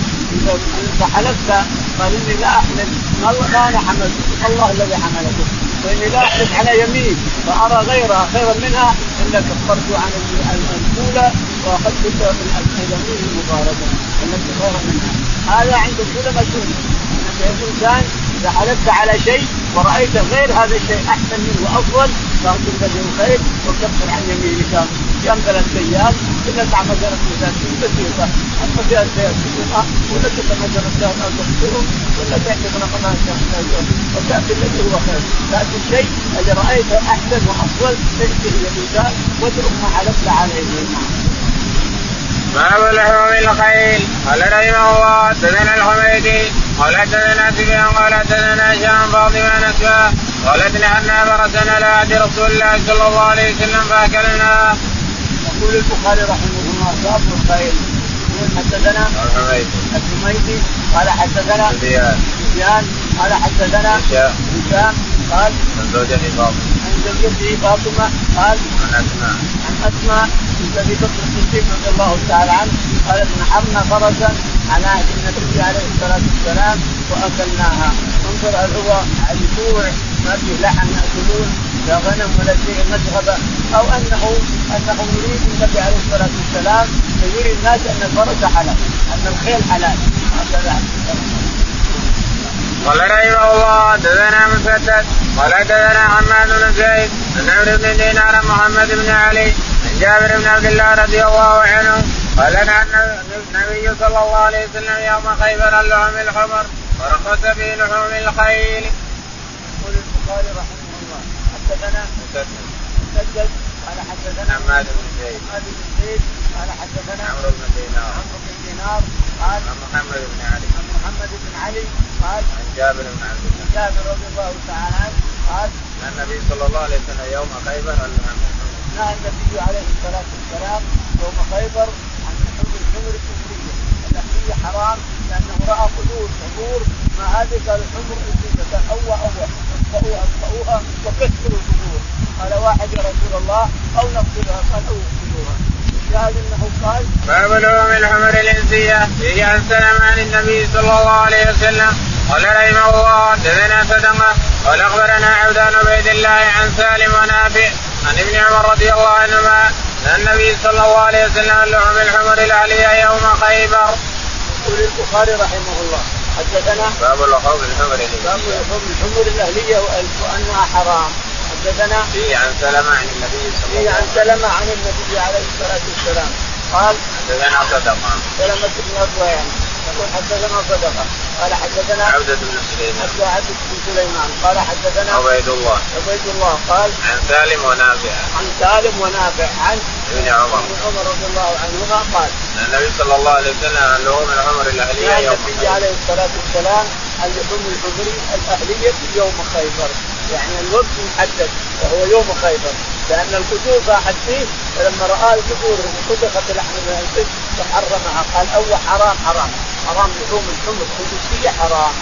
[SPEAKER 2] إذا حلفت قال إني لا أحمل ما أنا حملت الله الذي حملكم. واني لا احلف على يمين فأرى غيرها خيرا منها إلا كفرت عن الأولى وأخذت اليمين المباركه التي خيرا منها. هذا عند العلماء سنه أن الإنسان إذا حلفت على شيء ورأيت غير هذا الشيء أحسن منه وأفضل فاغفر له الخير وكفر عن يمينك. أيام إلا تعمل مثلا مساكين بسيطه أما فيها بسيطه ولا تتمثل الشهر أو تخسره ولا تعتق رقبها شهر وتأتي الذي هو خير. تأتي الشيء اللي رأيته أحسن وأفضل تشتري الانسان واترك ما حلفت عليه.
[SPEAKER 1] باب لحوم الخيل. قال رحمه الله حدثنا الحميدي. قال حدثنا سفيان قال حدثنا هشام فاطمة نسوى قالت لعنا فرسنا على عهد رسول الله صلى الله عليه وسلم فأكلنا.
[SPEAKER 2] يقول البخاري رحمه الله باب الخيل. حدثنا الحميدي. قال حدثنا
[SPEAKER 1] سفيان.
[SPEAKER 2] قال حدثنا
[SPEAKER 1] هشام
[SPEAKER 2] قال
[SPEAKER 1] عن زوجته فاطمة.
[SPEAKER 2] عن زوجته فاطمة قال
[SPEAKER 1] عن
[SPEAKER 2] أسماء. أسماء بنت ابي بكر الصديق رضي الله تعالى عنه قالت نحرنا فرسا على عهد النبي عليه الصلاة والسلام وأكلناها. انظر هو الجوع ما فيه لحم يأكلون لا غنم ولا شيء مشغبة أو انه أنه يريد النبي عليه الصلاة والسلام يريد الناس أن الفرس حلال أن الخيل حلال. هكذا.
[SPEAKER 1] قال رحمه الله حدثنا مسدد قال حدثنا حماد بن زيد عن عمرو بن دينار محمد بن علي جابر بن عبد الله رضي الله عنه قال لنا النبي صلى الله عليه وسلم يوم خيبر اللحم الحمر ورخص في لحوم الخيل.
[SPEAKER 2] يقول البخاري رحمه الله حدثنا
[SPEAKER 1] مسدد
[SPEAKER 2] قال حدثنا
[SPEAKER 1] حماد بن زيد
[SPEAKER 2] حماد بن زيد قال حدثنا
[SPEAKER 1] عمرو بن دينار
[SPEAKER 2] عمرو بن دينار قال
[SPEAKER 1] عن محمد بن علي
[SPEAKER 2] عن محمد بن علي قال
[SPEAKER 1] عن جابر بن عبد الله
[SPEAKER 2] جابر رضي الله تعالى عنه قال
[SPEAKER 1] أن النبي صلى الله عليه وسلم يوم خيبر اللحم الحمر.
[SPEAKER 2] نهى النبي عليه الصلاة والسلام يوم خيبر عن لحوم الحمر الكفرية، الاهليه حرام لأنه رأى قدور قدور ما هذه قال الحمر الكفريه قال اوى اوى اطفئوها اطفئوها وكسروا القدور. قال واحد يا رسول الله أو نقتلها قال أو اقتلوها الشاهد أنه قال
[SPEAKER 1] باب لحوم الحمر الإنسية فيه عن سلم عن النبي صلى الله عليه وسلم. قال رحمه الله حدثنا صدقه قال أخبرنا عبد بن الله عن سالم ونافع. عن ابن عمر رضي الله عنهما أن النبي صلى الله عليه وسلم لحوم الحمر الأهلية يوم خيبر.
[SPEAKER 2] يقول البخاري رحمه الله حدثنا
[SPEAKER 1] باب لحوم الحمر
[SPEAKER 2] باب
[SPEAKER 1] الانسيه
[SPEAKER 2] لحوم الحمر الأهلية وانها حرام. حدثنا
[SPEAKER 1] فيه عن سلمة عن النبي صلى الله
[SPEAKER 2] عن
[SPEAKER 1] عليه وسلم.
[SPEAKER 2] سلمة عن النبي عليه الصلاة والسلام. قال
[SPEAKER 1] حدثنا صدقة.
[SPEAKER 2] سلمة بن يقول حدثنا صدقة. قال حدثنا
[SPEAKER 1] عبدة بن سليمان.
[SPEAKER 2] عبد عبد بن سليمان. قال حدثنا
[SPEAKER 1] عبيد الله.
[SPEAKER 2] عبيد الله. قال
[SPEAKER 1] عن سالم ونافع.
[SPEAKER 2] عن سالم ونافع. عن
[SPEAKER 1] ابن عمر.
[SPEAKER 2] ابن عمر رضي الله عنهما قال
[SPEAKER 1] النبي صلى الله عليه وسلم عن لحوم الحمر
[SPEAKER 2] الأهلية
[SPEAKER 1] يوم
[SPEAKER 2] النبي
[SPEAKER 1] خيبر.
[SPEAKER 2] عليه الصلاة والسلام عن لحوم الحمر الأهلية في يوم خيبر. يعني الوقت محدد وهو يوم خيبر. لأن القدور راحت فيه فلما رأى القدور خدخت لحم الانسان فحرمها قال أول حرام حرام. حرام لحوم الحمر. القدسية حرام.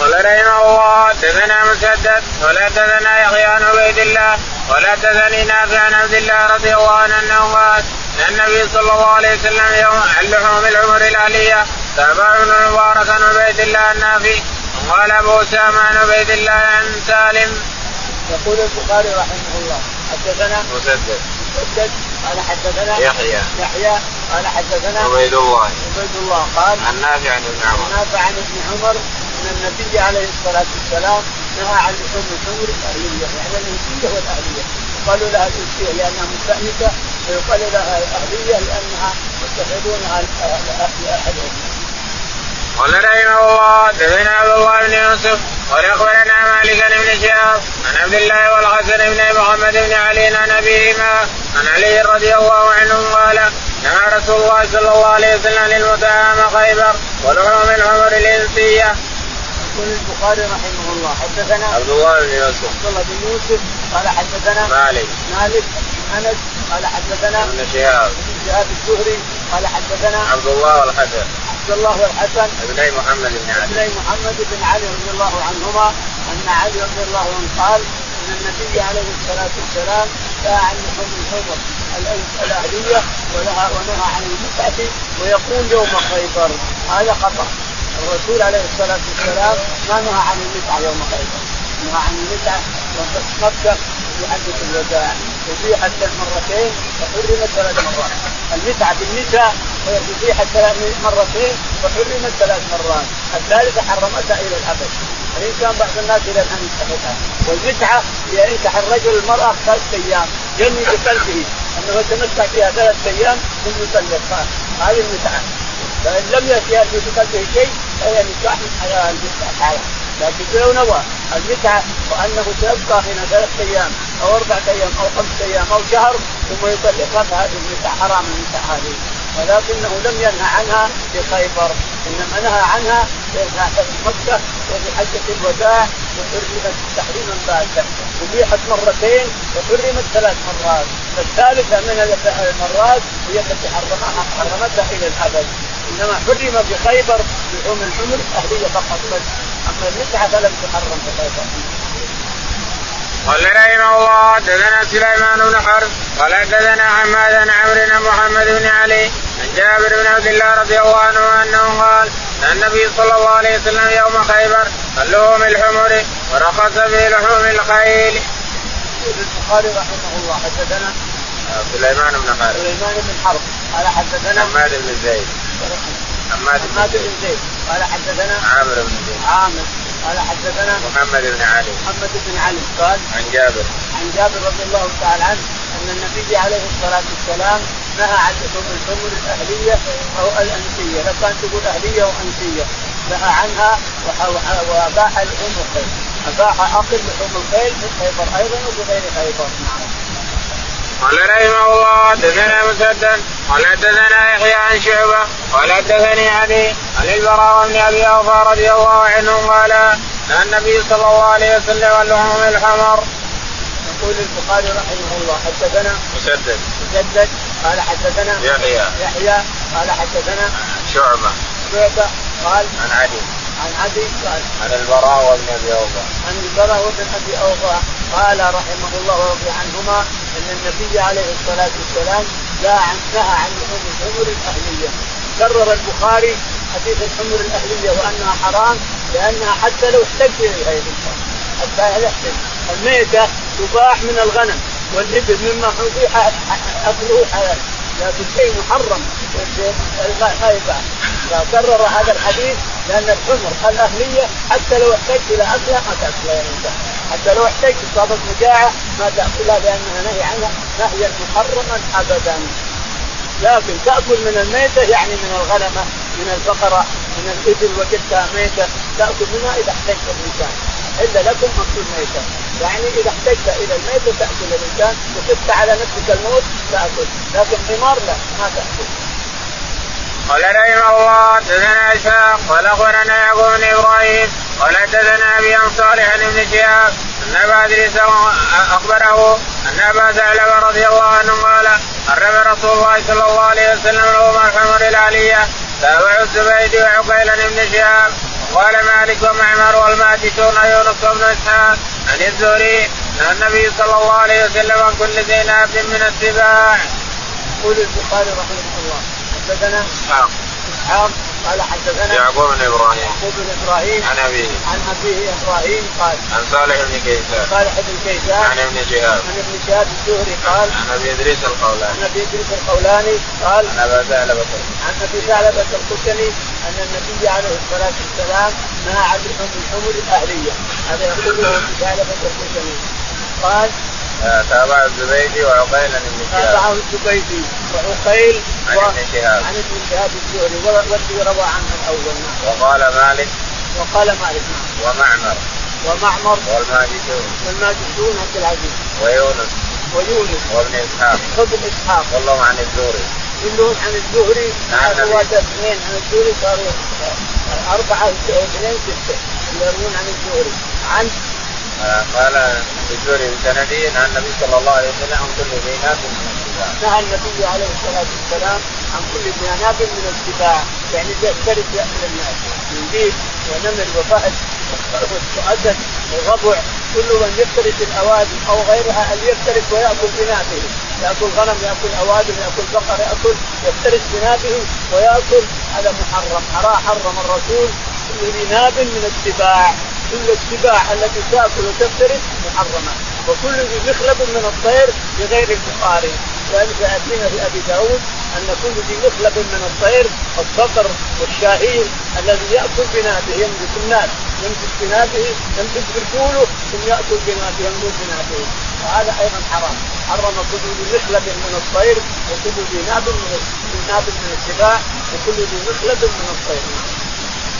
[SPEAKER 1] قال رحمه الله حدثنا مسدد ولا حدثنا يحيى عن عبيد الله ولا حدثني نافع عن عبد الله رضي الله عنه أنه قال إن النبي صلى الله عليه وسلم يوم عن لحوم العمر الاهليه تابع ابن المبارك عن عبيد الله النافي قال أبو أسامة عن عبيد الله عن سالم
[SPEAKER 2] يقول البخاري رحمه الله حدثنا
[SPEAKER 1] مسدد.
[SPEAKER 2] مسدد قال حدثنا
[SPEAKER 1] يحيى.
[SPEAKER 2] يحيى قال حدثنا
[SPEAKER 1] عبيد الله.
[SPEAKER 2] عبيد الله قال
[SPEAKER 1] عن نافع عن ابن عمر
[SPEAKER 2] نافع عن ابن عمر أن النبي عليه الصلاة والسلام نهى عن لحوم الحمر الأهلية يعني الانسيه والأهلية. قالوا لها الانسيه لأنها مستأنسة ويقال لها الأهلية لأنها يتخذونها لاهلهم
[SPEAKER 1] قال رحمه الله حدثنا عبد الله بن يوسف. قال أخبرنا مالك بن شهاب عن عبد الله والحسن بن محمد بن علي عن أبيهما عن علي رضي الله عنه قال نهى رسول الله صلى الله عليه وسلم للمتهام خيبر ولحوم الحمر الإنسية.
[SPEAKER 2] يقول البخاري رحمه الله حدثنا
[SPEAKER 1] عبد الله بن يوسف.
[SPEAKER 2] عبد الله بن يوسف قال حدثنا
[SPEAKER 1] مالك.
[SPEAKER 2] مالك بن أنس قال حدثنا
[SPEAKER 1] بن شهاب
[SPEAKER 2] ابن شهاب الزهري قال حدثنا
[SPEAKER 1] عبد الله والحسن.
[SPEAKER 2] عبد الله والحسن
[SPEAKER 1] ابني محمد بن علي.
[SPEAKER 2] ابني محمد بن علي رضي الله عنهما أن علي رضي الله عنه قال إن النبي عليه الصلاة والسلام نهى عن لحوم الحمر الأهلية ونهى ونهى عن المتعة ويقول يوم خيبر. هذا خطأ. الرسول عليه الصلاة والسلام ما نهى عن المتعة يوم خيبر. نهى عن المتعة مكه حجه الوداع أبيحت مرتين وحرمت ثلاث مرات. المتعة بالنساء أبيحت ثلاث مرتين وحرمت ثلاث مرات. الثالثة حرمتها إلى الأبد. وإن كان بعض الناس إلى الآن يتخذها والمتعة هي ينكح الرجل المرأة ثلاث أيام ينوي بقلبه. أنه يتمتع فيها ثلاث أيام ثم يطلقها هذه المتعة. فإن لم يأتي في قلبه شيء فهي نكاح حلال. المتعة لكن لو نوى المتعة وأنه سيبقى هنا ثلاثة أيام أو أربعة أيام أو خمسة أيام أو شهر ثم يطلقها فهذه المتعة حرام المتعة هذه ولكنه لم ينهى عنها في خيبر إنما نهى عنها في مكة وفي حجة الوداع وحرمت تحريما باتا أبيحت مرتين وحرمت ثلاث مرات. فالثالثه من المرات هي التي حرمها حرمتها إلى الأبد. إنما حرم بخيبر لحوم الحمر الاهليه فقط بس. أما المتعه فلم تحرم بخيبر.
[SPEAKER 1] قال رحمه الله حدثنا سليمان بن حرب قال حدثنا حماد بن عمرو بن محمد بن علي عن جابر بن عبد الله رضي الله عنه أنه قال أن النبي صلى الله عليه وسلم يوم خيبر لحوم الحمر ورخص في لحوم الخيل.
[SPEAKER 2] يقول البخاري رحمه الله حدثنا
[SPEAKER 1] سليمان بن حرب.
[SPEAKER 2] سليمان بن حرب قال حدثنا
[SPEAKER 1] حماد بن زيد.
[SPEAKER 2] حماد بن زيد قال حدثنا
[SPEAKER 1] عامر بن زيد.
[SPEAKER 2] عامر. قال حدثنا
[SPEAKER 1] محمد بن علي.
[SPEAKER 2] محمد بن علي. قال
[SPEAKER 1] عن جابر.
[SPEAKER 2] عن جابر رضي الله تعالى عنه أن النبي عليه الصلاة والسلام نهى عن لحوم الحمر الأهلية أو الأنسية، لو كان تقول أهلية وانسيه نهى عنها وأباح لحوم الخيل، أباح اكل لحوم الخيل في خيبر أيضا وبغير خيبر. نعم.
[SPEAKER 1] قال رحمه الله حدثنا مسدد قال حدثنا يحيى عن شعبة قال حدثني علي عن البراء بن أبي أوفى رضي الله عنه قال ان النبي صلى الله عليه وسلم لحوم الحمر.
[SPEAKER 2] يقول البخاري رحمه الله حدثنا
[SPEAKER 1] مسدد.
[SPEAKER 2] مسدد قال حدثنا
[SPEAKER 1] يحيى.
[SPEAKER 2] يحيى قال حدثنا
[SPEAKER 1] شعبة.
[SPEAKER 2] شعبة قال
[SPEAKER 1] عن علي
[SPEAKER 2] عن عدي قال
[SPEAKER 1] عن البراء وابن أبي أوفى.
[SPEAKER 2] عن البراء وابن أبي أوفى قال رحمه الله ورضي عنهما أن النبي عليه الصلاة والسلام نهى عن نهى عن لحوم الحمر الأهلية. كرر البخاري حديث الحمر الأهلية وأنها حرام لأنها حتى لو احتج إليها حتى يحتج الميتة تباح من الغنم والإبل مما ابيح اكله حلال لكن شيء محرم ما يباع فكرر هذا الحديث لأن الحمر الأهلية حتى لو احتجت إلى أكلها ما تأكلها يا حتى لو احتجت اصابت مجاعه ما تاكلها لانها نهي عنها نهيا محرما ابدا. لكن تأكل من الميتة يعني من الغنمة من البقره من الإبل وجدتها ميتة تأكل منها إذا احتجت الإنسان. إلا لكم اكل ميتة. يعني إذا احتجت إلى الميتة تأكل الإنسان وخفت على نفسك الموت تأكل. لكن حمار لا ما تأكل.
[SPEAKER 1] قال رحمه الله حدثنا اسحاق قال أخبرنا يعقوب بن إبراهيم قال حدثنا أبي عن صالح بن شهاب أن أبا إدريس أخبره أن أبا ثعلبه رضي الله عنه قال حرم رسول الله صلى الله عليه وسلم لهم الحمر العلية تابع الزبيدي وعقيل بن شهاب قال مالك ومعمر والماجشون يونس بن إسحاق عن الزهري عن النبي صلى الله عليه وسلم عن كل ذي من السباع.
[SPEAKER 2] يقول البخاري رحمه الله حدثنا
[SPEAKER 1] اسحاق
[SPEAKER 2] إسحاق قال حدثنا
[SPEAKER 1] يعقوب بن إبراهيم.
[SPEAKER 2] يعقوب بن إبراهيم
[SPEAKER 1] عن أبيه.
[SPEAKER 2] عن أبيه إبراهيم قال
[SPEAKER 1] عن صالح بن كيسان.
[SPEAKER 2] صالح بن كيسان
[SPEAKER 1] عن ابن شهاب.
[SPEAKER 2] عن ابن شهاب الزهري قال
[SPEAKER 1] عن أبي إدريس القولاني.
[SPEAKER 2] عن أبي إدريس القولاني قال
[SPEAKER 1] عن ابا ثعلبة
[SPEAKER 2] عن أبي ثعلبة الخشني أن النبي عليه الصلاة والسلام نهى عن الحمر الأهلية. هذا يقوله ابي ثعلبة الخشني قال
[SPEAKER 1] تابع الزبيدي وعقيل عن ابن شهاب.
[SPEAKER 2] تابعه الزبيدي وعقيل
[SPEAKER 1] عن ابن شهاب.
[SPEAKER 2] عن ابن شهاب الزهري والذي روى عنه الأول نعم.
[SPEAKER 1] وقال مالك.
[SPEAKER 2] وقال مالك نعم.
[SPEAKER 1] ومعمر.
[SPEAKER 2] ومعمر.
[SPEAKER 1] والماجدون.
[SPEAKER 2] والماجدون عبد العزيز.
[SPEAKER 1] ويونس.
[SPEAKER 2] ويونس.
[SPEAKER 1] وابن إسحاق.
[SPEAKER 2] وابن إسحاق.
[SPEAKER 1] كلهم عن الزهري.
[SPEAKER 2] كلهم عن الزهري.
[SPEAKER 1] عن
[SPEAKER 2] رواة اثنين. عن الزهري صاروا أربعة اثنين ستة يروون عن الزهري. عن
[SPEAKER 1] قال الزهري بسندي عن النبي صلى الله عليه وسلم عن كل ذي من السباع.
[SPEAKER 2] نهى النبي عليه الصلاة والسلام عن كل ذي من السباع يعني يفترس يأكل الناس من ديب ونمر وفأس وأسد وغبع كل من يفترس الأوادم أو غيرها أن يفترس ويأكل بنابه يأكل غنم يأكل أوادم يأكل بقر يأكل يفترس بنابه ويأكل. هذا محرم حرم الرسول كل ذي من السباع كل السباع التي تأكل وتفترس محرمة. وكل ذي مخلب من الطير بغير البخاري. ولذلك يأتينا في أبي داود أن كل ذي مخلب من الطير الصقر والشاهين الذي يأكل بنابه يمسك الناس يمسك بنابه يمسك برجوله ثم يأكل بنابه يموت بنابه وهذا أيضا حرام. حرم كل ذي مخلب من الطير وكل ذي ناب من السباع وكل ذي مخلب من الطير.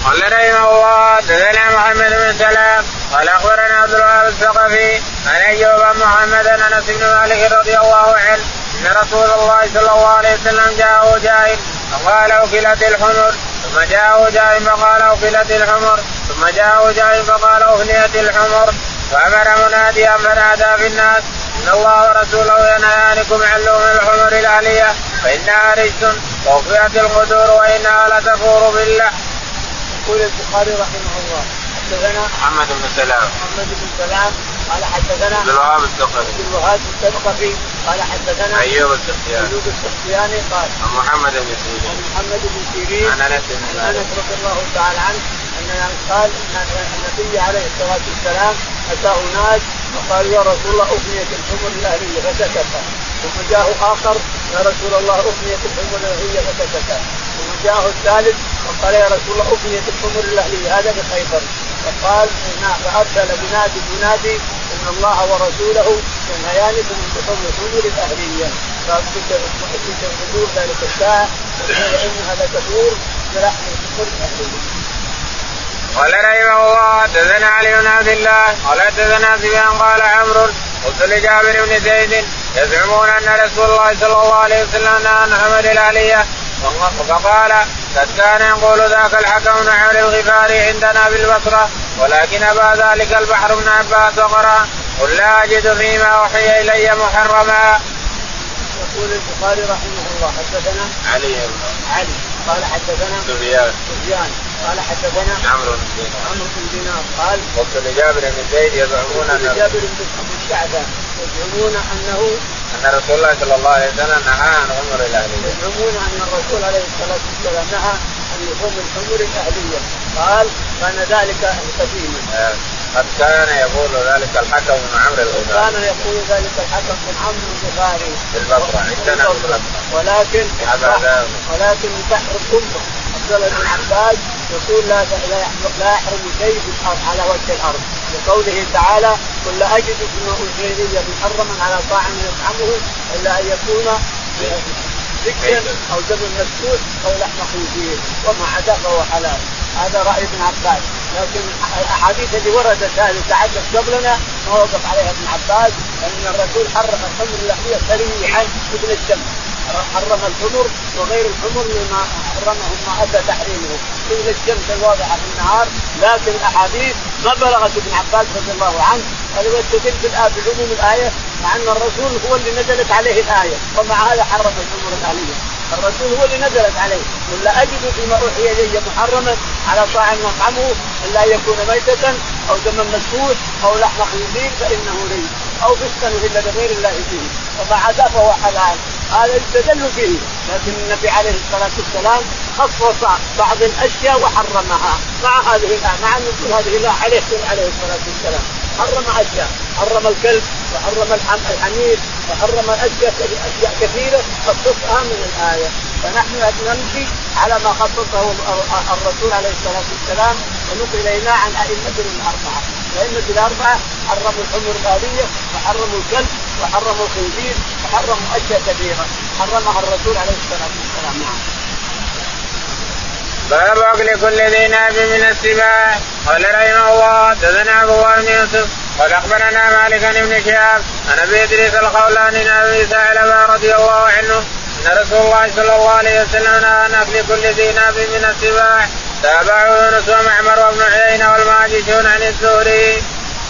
[SPEAKER 1] قال رحمه الله حدثنا محمد بن سلام قال أخبرنا عبد الوهاب الثقفي عن أيوب محمد أنس بن مالك رضي الله عنه أن رسول الله صلى الله عليه وسلم جاءه جاهل فقال اكلت الحمر ثم جاءه جاء فقال أفلت الحمر ثم جاءه جاء فقال أفنيت الحمر فأمر مناديا فنادى في الناس إن الله ورسوله ينهيانكم عن لوم الحمر الأهلية فإنها رجس وأوفيت القدور وإنها لتفور بالله.
[SPEAKER 2] يقول البخاري رحمه الله. حدثنا
[SPEAKER 1] محمد بن سلام.
[SPEAKER 2] محمد بن سلام. قال حدثنا
[SPEAKER 1] عبد الوهاب الثقفي.
[SPEAKER 2] عبد الوهاب الثقفي. قال حدثنا
[SPEAKER 1] أيوب السختياني.
[SPEAKER 2] أيوب السختياني. قال
[SPEAKER 1] عن محمد بن سيرين.
[SPEAKER 2] عن محمد بن سيرين.
[SPEAKER 1] عن أنس بن
[SPEAKER 2] عن أنس رضي الله تعالى عنه ان قال إن النبي عليه الصلاة والسلام أتاه ناس وقالوا يا رسول الله أغنيت الحمر الاهليه فسكت ثم جاءه آخر يا رسول الله أغنيت الحمر الاهليه فسكت ثم جاءه الثالث وقال يا رسول الله اغنيت الحمر الأهلية هذا بخيبر. فقال فأرسل بنادي ينادي إن الله ورسوله ينهيانكم من لحوم الحمر الأهلية. فذكر حضور ذلك الساعة فانها لتدور بلحم الحمر الأهلية.
[SPEAKER 1] قال رحمه الله حدثنا علي بن عبد الله قال حدثنا سفيان قال عمرو قلت لجابر بن زيد يزعمون أن رسول الله صلى الله عليه وسلم نهى عن حمل الاليه فقال قد كان يقول ذاك الحكم عن الغفاري عندنا بالبصرة ولكن ابى ذلك البحر بن عباس وقرأ قل لا أجد فيما أوحي إلي محرما.
[SPEAKER 2] يقول البخاري رحمه الله حدثنا
[SPEAKER 1] علي
[SPEAKER 2] علي قال حدثنا
[SPEAKER 1] سفيان
[SPEAKER 2] سفيان قال حدثنا
[SPEAKER 1] عمرو بن دينار
[SPEAKER 2] عمرو بن دينار قال
[SPEAKER 1] قلت لجابر بن زيد يزعمون ان
[SPEAKER 2] جابر بن الشعبه يزعمون أنه
[SPEAKER 1] أن رسول الله صلى الله عليه وسلم نهى عن عمر الأهلية.
[SPEAKER 2] يزعمون أن الرسول عليه الصلاة والسلام نهى عن لحوم الحمر الأهلية قال كان ذلك قديما.
[SPEAKER 1] آه، قد كان يقول ذلك الحكم بن عمرو الغفاري.
[SPEAKER 2] كان يقول ذلك الحكم بن عمرو الغفاري.
[SPEAKER 1] في البصرة عندنا في البصرة.
[SPEAKER 2] ولكن. ولكن البحر الأمة عبد الله بن عباس يقول لا لا يحرم شيء على وجه الأرض لقوله تعالى قل لا أجد اوحي الي محرما على طاعم يطعمه إلا أن يكون ذكر أو دم مسكوت أو لحم خنزير وما عدا فهو حلال. هذا رأي ابن عباس. لكن الأحاديث اللي وردت هذه تحدث قبلنا ما وقف عليها ابن عباس لأن الرسول حرم الخمر اللحمية سريعا مثل الشمس. حرم الحمر وغير الحمر مما حرمه ما اتى تحريمه. مثل الشمس الواضحة في النهار لكن الأحاديث ما بلغت ابن عباس رضي الله عنه. هذا يستدل بعموم الآية مع أن الرسول هو اللي نزلت عليه الآية ومع هذا حرم الحمر الاهليه الرسول هو اللي نزلت عليه. ولا أجد فيما أوحي إلي محرما على طاعم يطعمه إلا أن يكون ميتة أو دما مسفوح أو لحم خنزير فإنه ريب أو فسقا إلا بغير الله فيه. وما عدا فهو حلال. هذا يستدل به لكن النبي عليه الصلاة والسلام خصص بعض الأشياء وحرمها مع هذه الآية مع نزول هذه الايه عليه عليه الصلاة والسلام. حرم أشياء حرم الكلب وحرم الحمير وحرم أشياء اشياء كثيرة خصصها من الآية. فنحن نمشي على ما خصصه الرسول عليه الصلاة والسلام ونقل إلينا عن ائمتنا الأربعة، الائمه الأربعة حرموا الحمر الاليه وحرموا الكلب وحرموا الخنزير وحرموا أشياء كثيرة. حرمها الرسول عليه الصلاة والسلام. نعم.
[SPEAKER 1] باب أكل كل ذي ناب من السباع. قال رحمه الله حدثنا أبو بن يوسف قال أخبرنا مالك بن شهاب عن أبي إدريس الخولاني عن أبي رضي الله عنه أن رسول الله صلى الله عليه وسلم نهى عن أكل كل ذي ناب من السباع تابعه يونس ومعمر وابن عيينة والماجشون عن الزهري.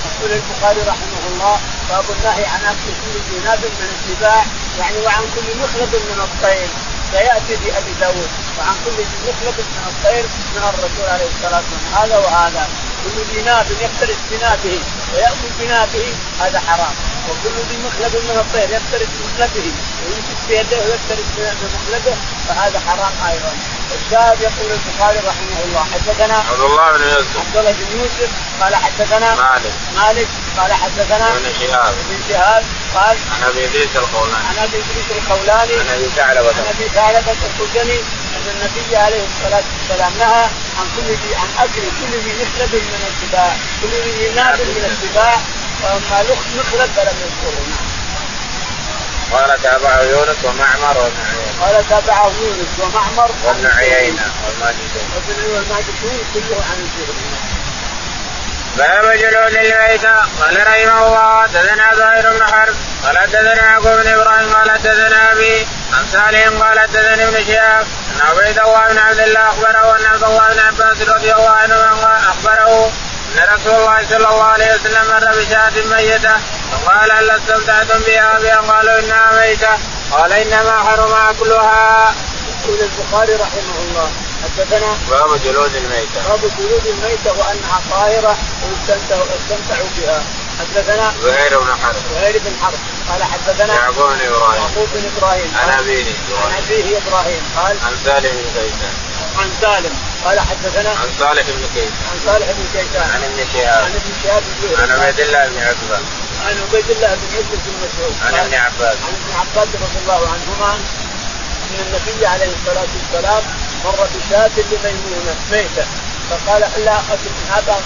[SPEAKER 2] يقول البخاري رحمه الله باب النهي عن أكل كل ذي ناب من السباع يعني وعن كل مخلب من الطير. سيأتي في أبي داود وعن كل مخلب من الطير من الرسول عليه الصلاة والسلام هذا وهذا. كل ذي ناب يفترس بنابه ويأكل بنابه هذا حرام. وكل ذي مخلب من الطير يفترس بمخلبه ويمسك بيده ويفترس بمخلبه فهذا حرام أيضا. الشاهد يقول البخاري رحمه الله حدثنا
[SPEAKER 1] عبد الله بن يوسف.
[SPEAKER 2] عبد الله بن يوسف قال حدثنا
[SPEAKER 1] مالك.
[SPEAKER 2] مالك قال حدثنا
[SPEAKER 1] ابن شهاب.
[SPEAKER 2] ابن شهاب قال
[SPEAKER 1] عن أبي إدريس الخولاني
[SPEAKER 2] عن أبي إدريس الخولاني
[SPEAKER 1] عن أبي ثعلبة.
[SPEAKER 2] عن أبي ثعلبة الخزني أن النبي عليه الصلاة والسلام نهى عن كل ذي عن أكل كل ذي مخلب من السباع، كل ذي ناب من السباع وأما مخلب فلم يذكره. نعم.
[SPEAKER 1] قال تابعه يونس ومعمر وابن عيينة.
[SPEAKER 2] قال تابعه يونس ومعمر
[SPEAKER 1] وابن عيينة والماجشون
[SPEAKER 2] وابن والماجشون كله عن الزهري
[SPEAKER 1] باب جلود الميتة قال رحمه الله حدثنا زهير بن حرب قال حدثنا يعقوب بن إبراهيم قال حدثنا أبي عن صالح قال حدثني ابن شهاب أن عبيد الله بن عبد الله أخبره أن عبد الله بن عباس رضي الله عنه أخبره أن رسول الله صلى الله عليه وسلم مر بشاة ميتة فقال هل استمتعتم بها؟ بها؟ قالوا إنها ميتة. قال إنما حرم أكلها.
[SPEAKER 2] يقول البخاري رحمه الله حدثنا
[SPEAKER 1] باب جلود الميتة.
[SPEAKER 2] باب جلود الميتة وأنها طاهرة ويستمتع بها. حدثنا
[SPEAKER 1] زهير بن حرب.
[SPEAKER 2] زهير بن حرب. قال حدثنا
[SPEAKER 1] يعقوب بن إبراهيم.
[SPEAKER 2] يعقوب بن إبراهيم.
[SPEAKER 1] عن أبيه
[SPEAKER 2] عن أبيه إبراهيم. قال
[SPEAKER 1] عن سالم بن كيسان
[SPEAKER 2] عن سالم. قال حدثنا
[SPEAKER 1] عن صالح بن كيسان
[SPEAKER 2] عن صالح بن كيسان
[SPEAKER 1] عن ابن شهاب.
[SPEAKER 2] عن ابن شهاب
[SPEAKER 1] عن عبيد الله بن عتبة
[SPEAKER 2] عن عبيد الله بن عتبة بن مسعود.
[SPEAKER 1] عن ابن عباس.
[SPEAKER 2] عن ابن عباس رضي الله عنهما أن النبي عليه الصلاة والسلام مر بشاة لميمونة ميتة. فقال الا اخذت من هذا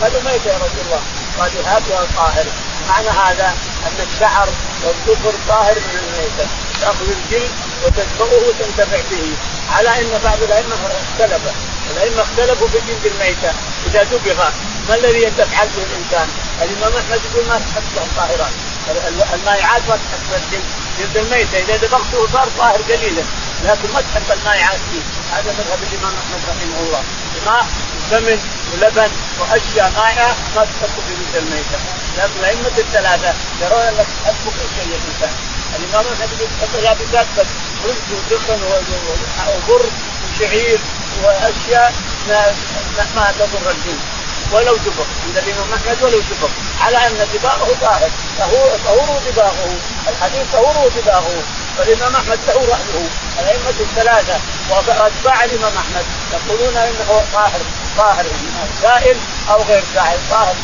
[SPEAKER 2] قالوا ميتة يا رسول الله. قال هاتها طاهر. معنى هذا أن الشعر والظفر طاهر من الميتة. تأخذ الجلد وتدفئه وتنتفع به. على أن بعض الأئمة اختلف الأئمة اختلفوا في جلد الميتة. إذا دبغ ما الذي يتفعل به الإنسان؟ الإمام أحمد يقول ما تحط طاهرات المائعات ما الجلد جلد الميتة. إذا دبغته صار طاهر قليلا. لكن ما تحب المائعات فيه هذا مذهب الإمام أحمد رحمه الله. ماء وسمن ولبن وأشياء مائعه ما تحط في جلد الميتة. لكن الأئمة الثلاثة يرون أنك تحب كل شيء الانسان الإمام أحمد تحط يابسات بس رز ودخن وبر وشعير وأشياء ما ما تضر الجلد ولو دبر عند الإمام أحمد ولو دبر على أن دباغه طاهر. طهور دباغه الحديث طهور دباغه فالإمام أحمد له رايه الأئمة الثلاثة واتباع الإمام أحمد. يقولون إنه طاهر طاهر سائل أو غير سائل طاهر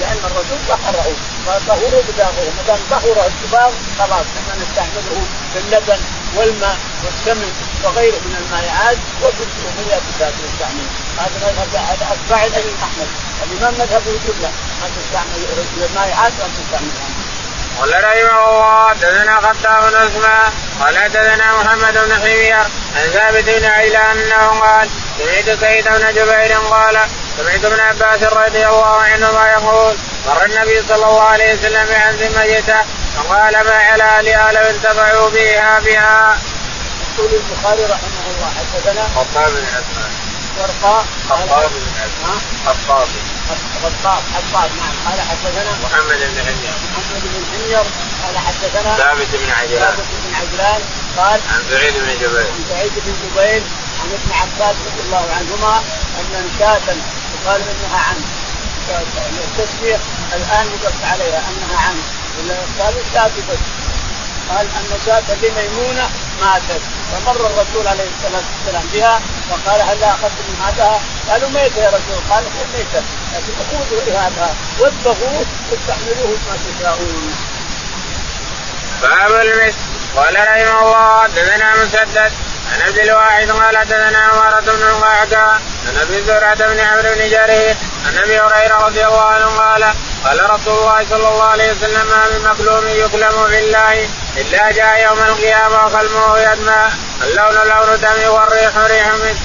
[SPEAKER 2] لأن الرسول طهره. فطهور دباغه ما دام طهر الدباغ خلاص إحنا نستعمله في اللبن والماء والسمن وغيره من المائعات وبالسهوليات نستعمل هذا مذهب اتباع الإمام أحمد. الإمام مذهبه لا ما تستعمل المائعات وأن تستعملها.
[SPEAKER 1] قال رحمه الله حدثنا خطاب بن عثمان قال حدثنا محمد بن حمير عن ثابت بن عيلان أنه قال سمعت سيد بن جبير قال سمعت ابن عباس رضي الله عنهما يقول مر النبي صلى الله عليه وسلم بعن ميتة فقال ما على اهلها لو انتفعوا بها بها.
[SPEAKER 2] يقول البخاري رحمه الله حدثنا
[SPEAKER 1] خطاب بن عثمان.
[SPEAKER 2] ورقاء
[SPEAKER 1] خطاب بن عثمان. خطاب.
[SPEAKER 2] خطاب خطاب نعم. قال حدثنا
[SPEAKER 1] محمد بن حمير
[SPEAKER 2] محمد بن حمير قال حدثنا
[SPEAKER 1] ثابت بن عجلان.
[SPEAKER 2] ثابت بن عجلان. قال
[SPEAKER 1] عن سعيد بن جبير.
[SPEAKER 2] عن سعيد بن جبير عن ابن عباس رضي الله عنهما ان شاة قال إنها عن التسمية الآن يقص عليها أنها عن قال الشاة بس قال أن شاة لميمونه ماتت. فمر الرسول عليه الصلاة والسلام بها وقال هل أخذت من هذا؟ قالوا ميتة يا رسول. قال ميتة. لكن خذوا لهذا واذبحوه واستعملوه ما تشاءون.
[SPEAKER 1] باب المسك قال رحمه الله حدثنا مسدد. عن عبد الواحد قال حدثنا عمارة بن القعقاع عن ابي زرعة بن عمرو بن جرير عن أبي هريرة رضي الله عنه قال قال رسول الله صلى الله عليه وسلم ما من مكلوم يكلم في الله إلا جاء يوم القيامة وقلبه يدمع. اللون لون دم والريح ريح مسك.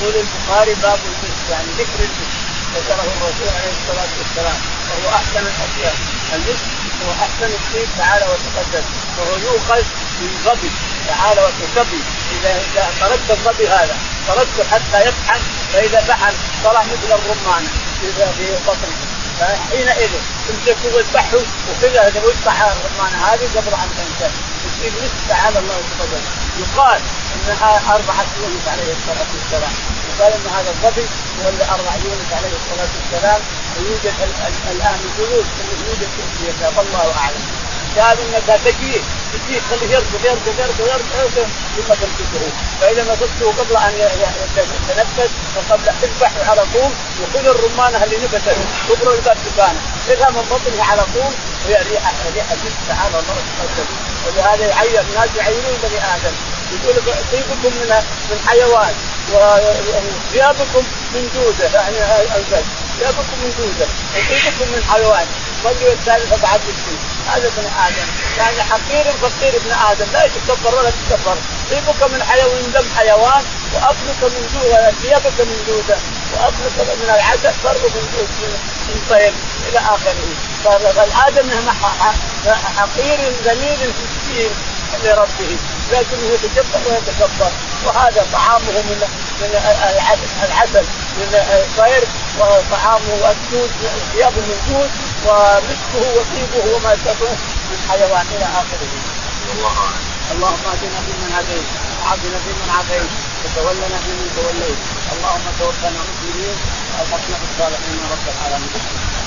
[SPEAKER 2] يقول البخاري باب المسك يعني ذكر المسك ذكره الرسول عليه الصلاة والسلام وهو أحسن الأشياء. المسك هو أحسن الشيء تعالى وتقدم. وهو يؤخذ ظبي تعالى وتسبي اذا إذا تركت الظبي هذا تركته حتى يفحم فإذا فحم طلع مثل الرمان في بطنه. فحينئذ تمسكه واذبحه وكذا واذبح الرمانه هذه قبل أن تنتهي. تصير مثل تعالى الله وتقدم. يقال انها أربعة يونس عليه الصلاة والسلام. يقال إن هذا الظبي هو اللي أربع يونس عليه الصلاة والسلام. ويوجد الآن جلوس يوجد في الله أعلم. هذا انك تجيه تجيه خليه يركض يركض يركض يركض ثم تمسكه فإذا مسكته قبل أن يتنفس وقبل أن تذبحه على طول وخذ الرمانه اللي نبتت كبر الباب دكانه خذها من بطنه على طول وهي ريحه ريحة تعالى الله تقدم ولهذا يعين الناس يعينون بني آدم. يقول طيبكم من من حيوان وثيابكم من دوده يعني البيت ثيابكم من دوده وطيبكم من حيوان. الرجل الثالث بعد مسكين هذا ابن آدم. يعني حقير فقير ابن آدم. لا يتكبر ولا تتكبر طيبك من حيوان دم حيوان واكلك من جوع ثيابك من جودة. واكلك من العسل فرق من من طيب. إلى آخره. فالآدم حقير ذليل مسكين لربه. لكنه يتكبر ويتكبر. وهذا طعامه من من العسل من الطير وطعامه الدود ثيابه من دود ومسكه وطيبه وما يستطيع من حيوان إلى آخره. الله اللهم اهدنا فيمن هديت وعافنا فيمن عافيت وتولنا فيمن توليت. اللهم توفنا مسلمين والحقنا بالصالحين رب العالمين.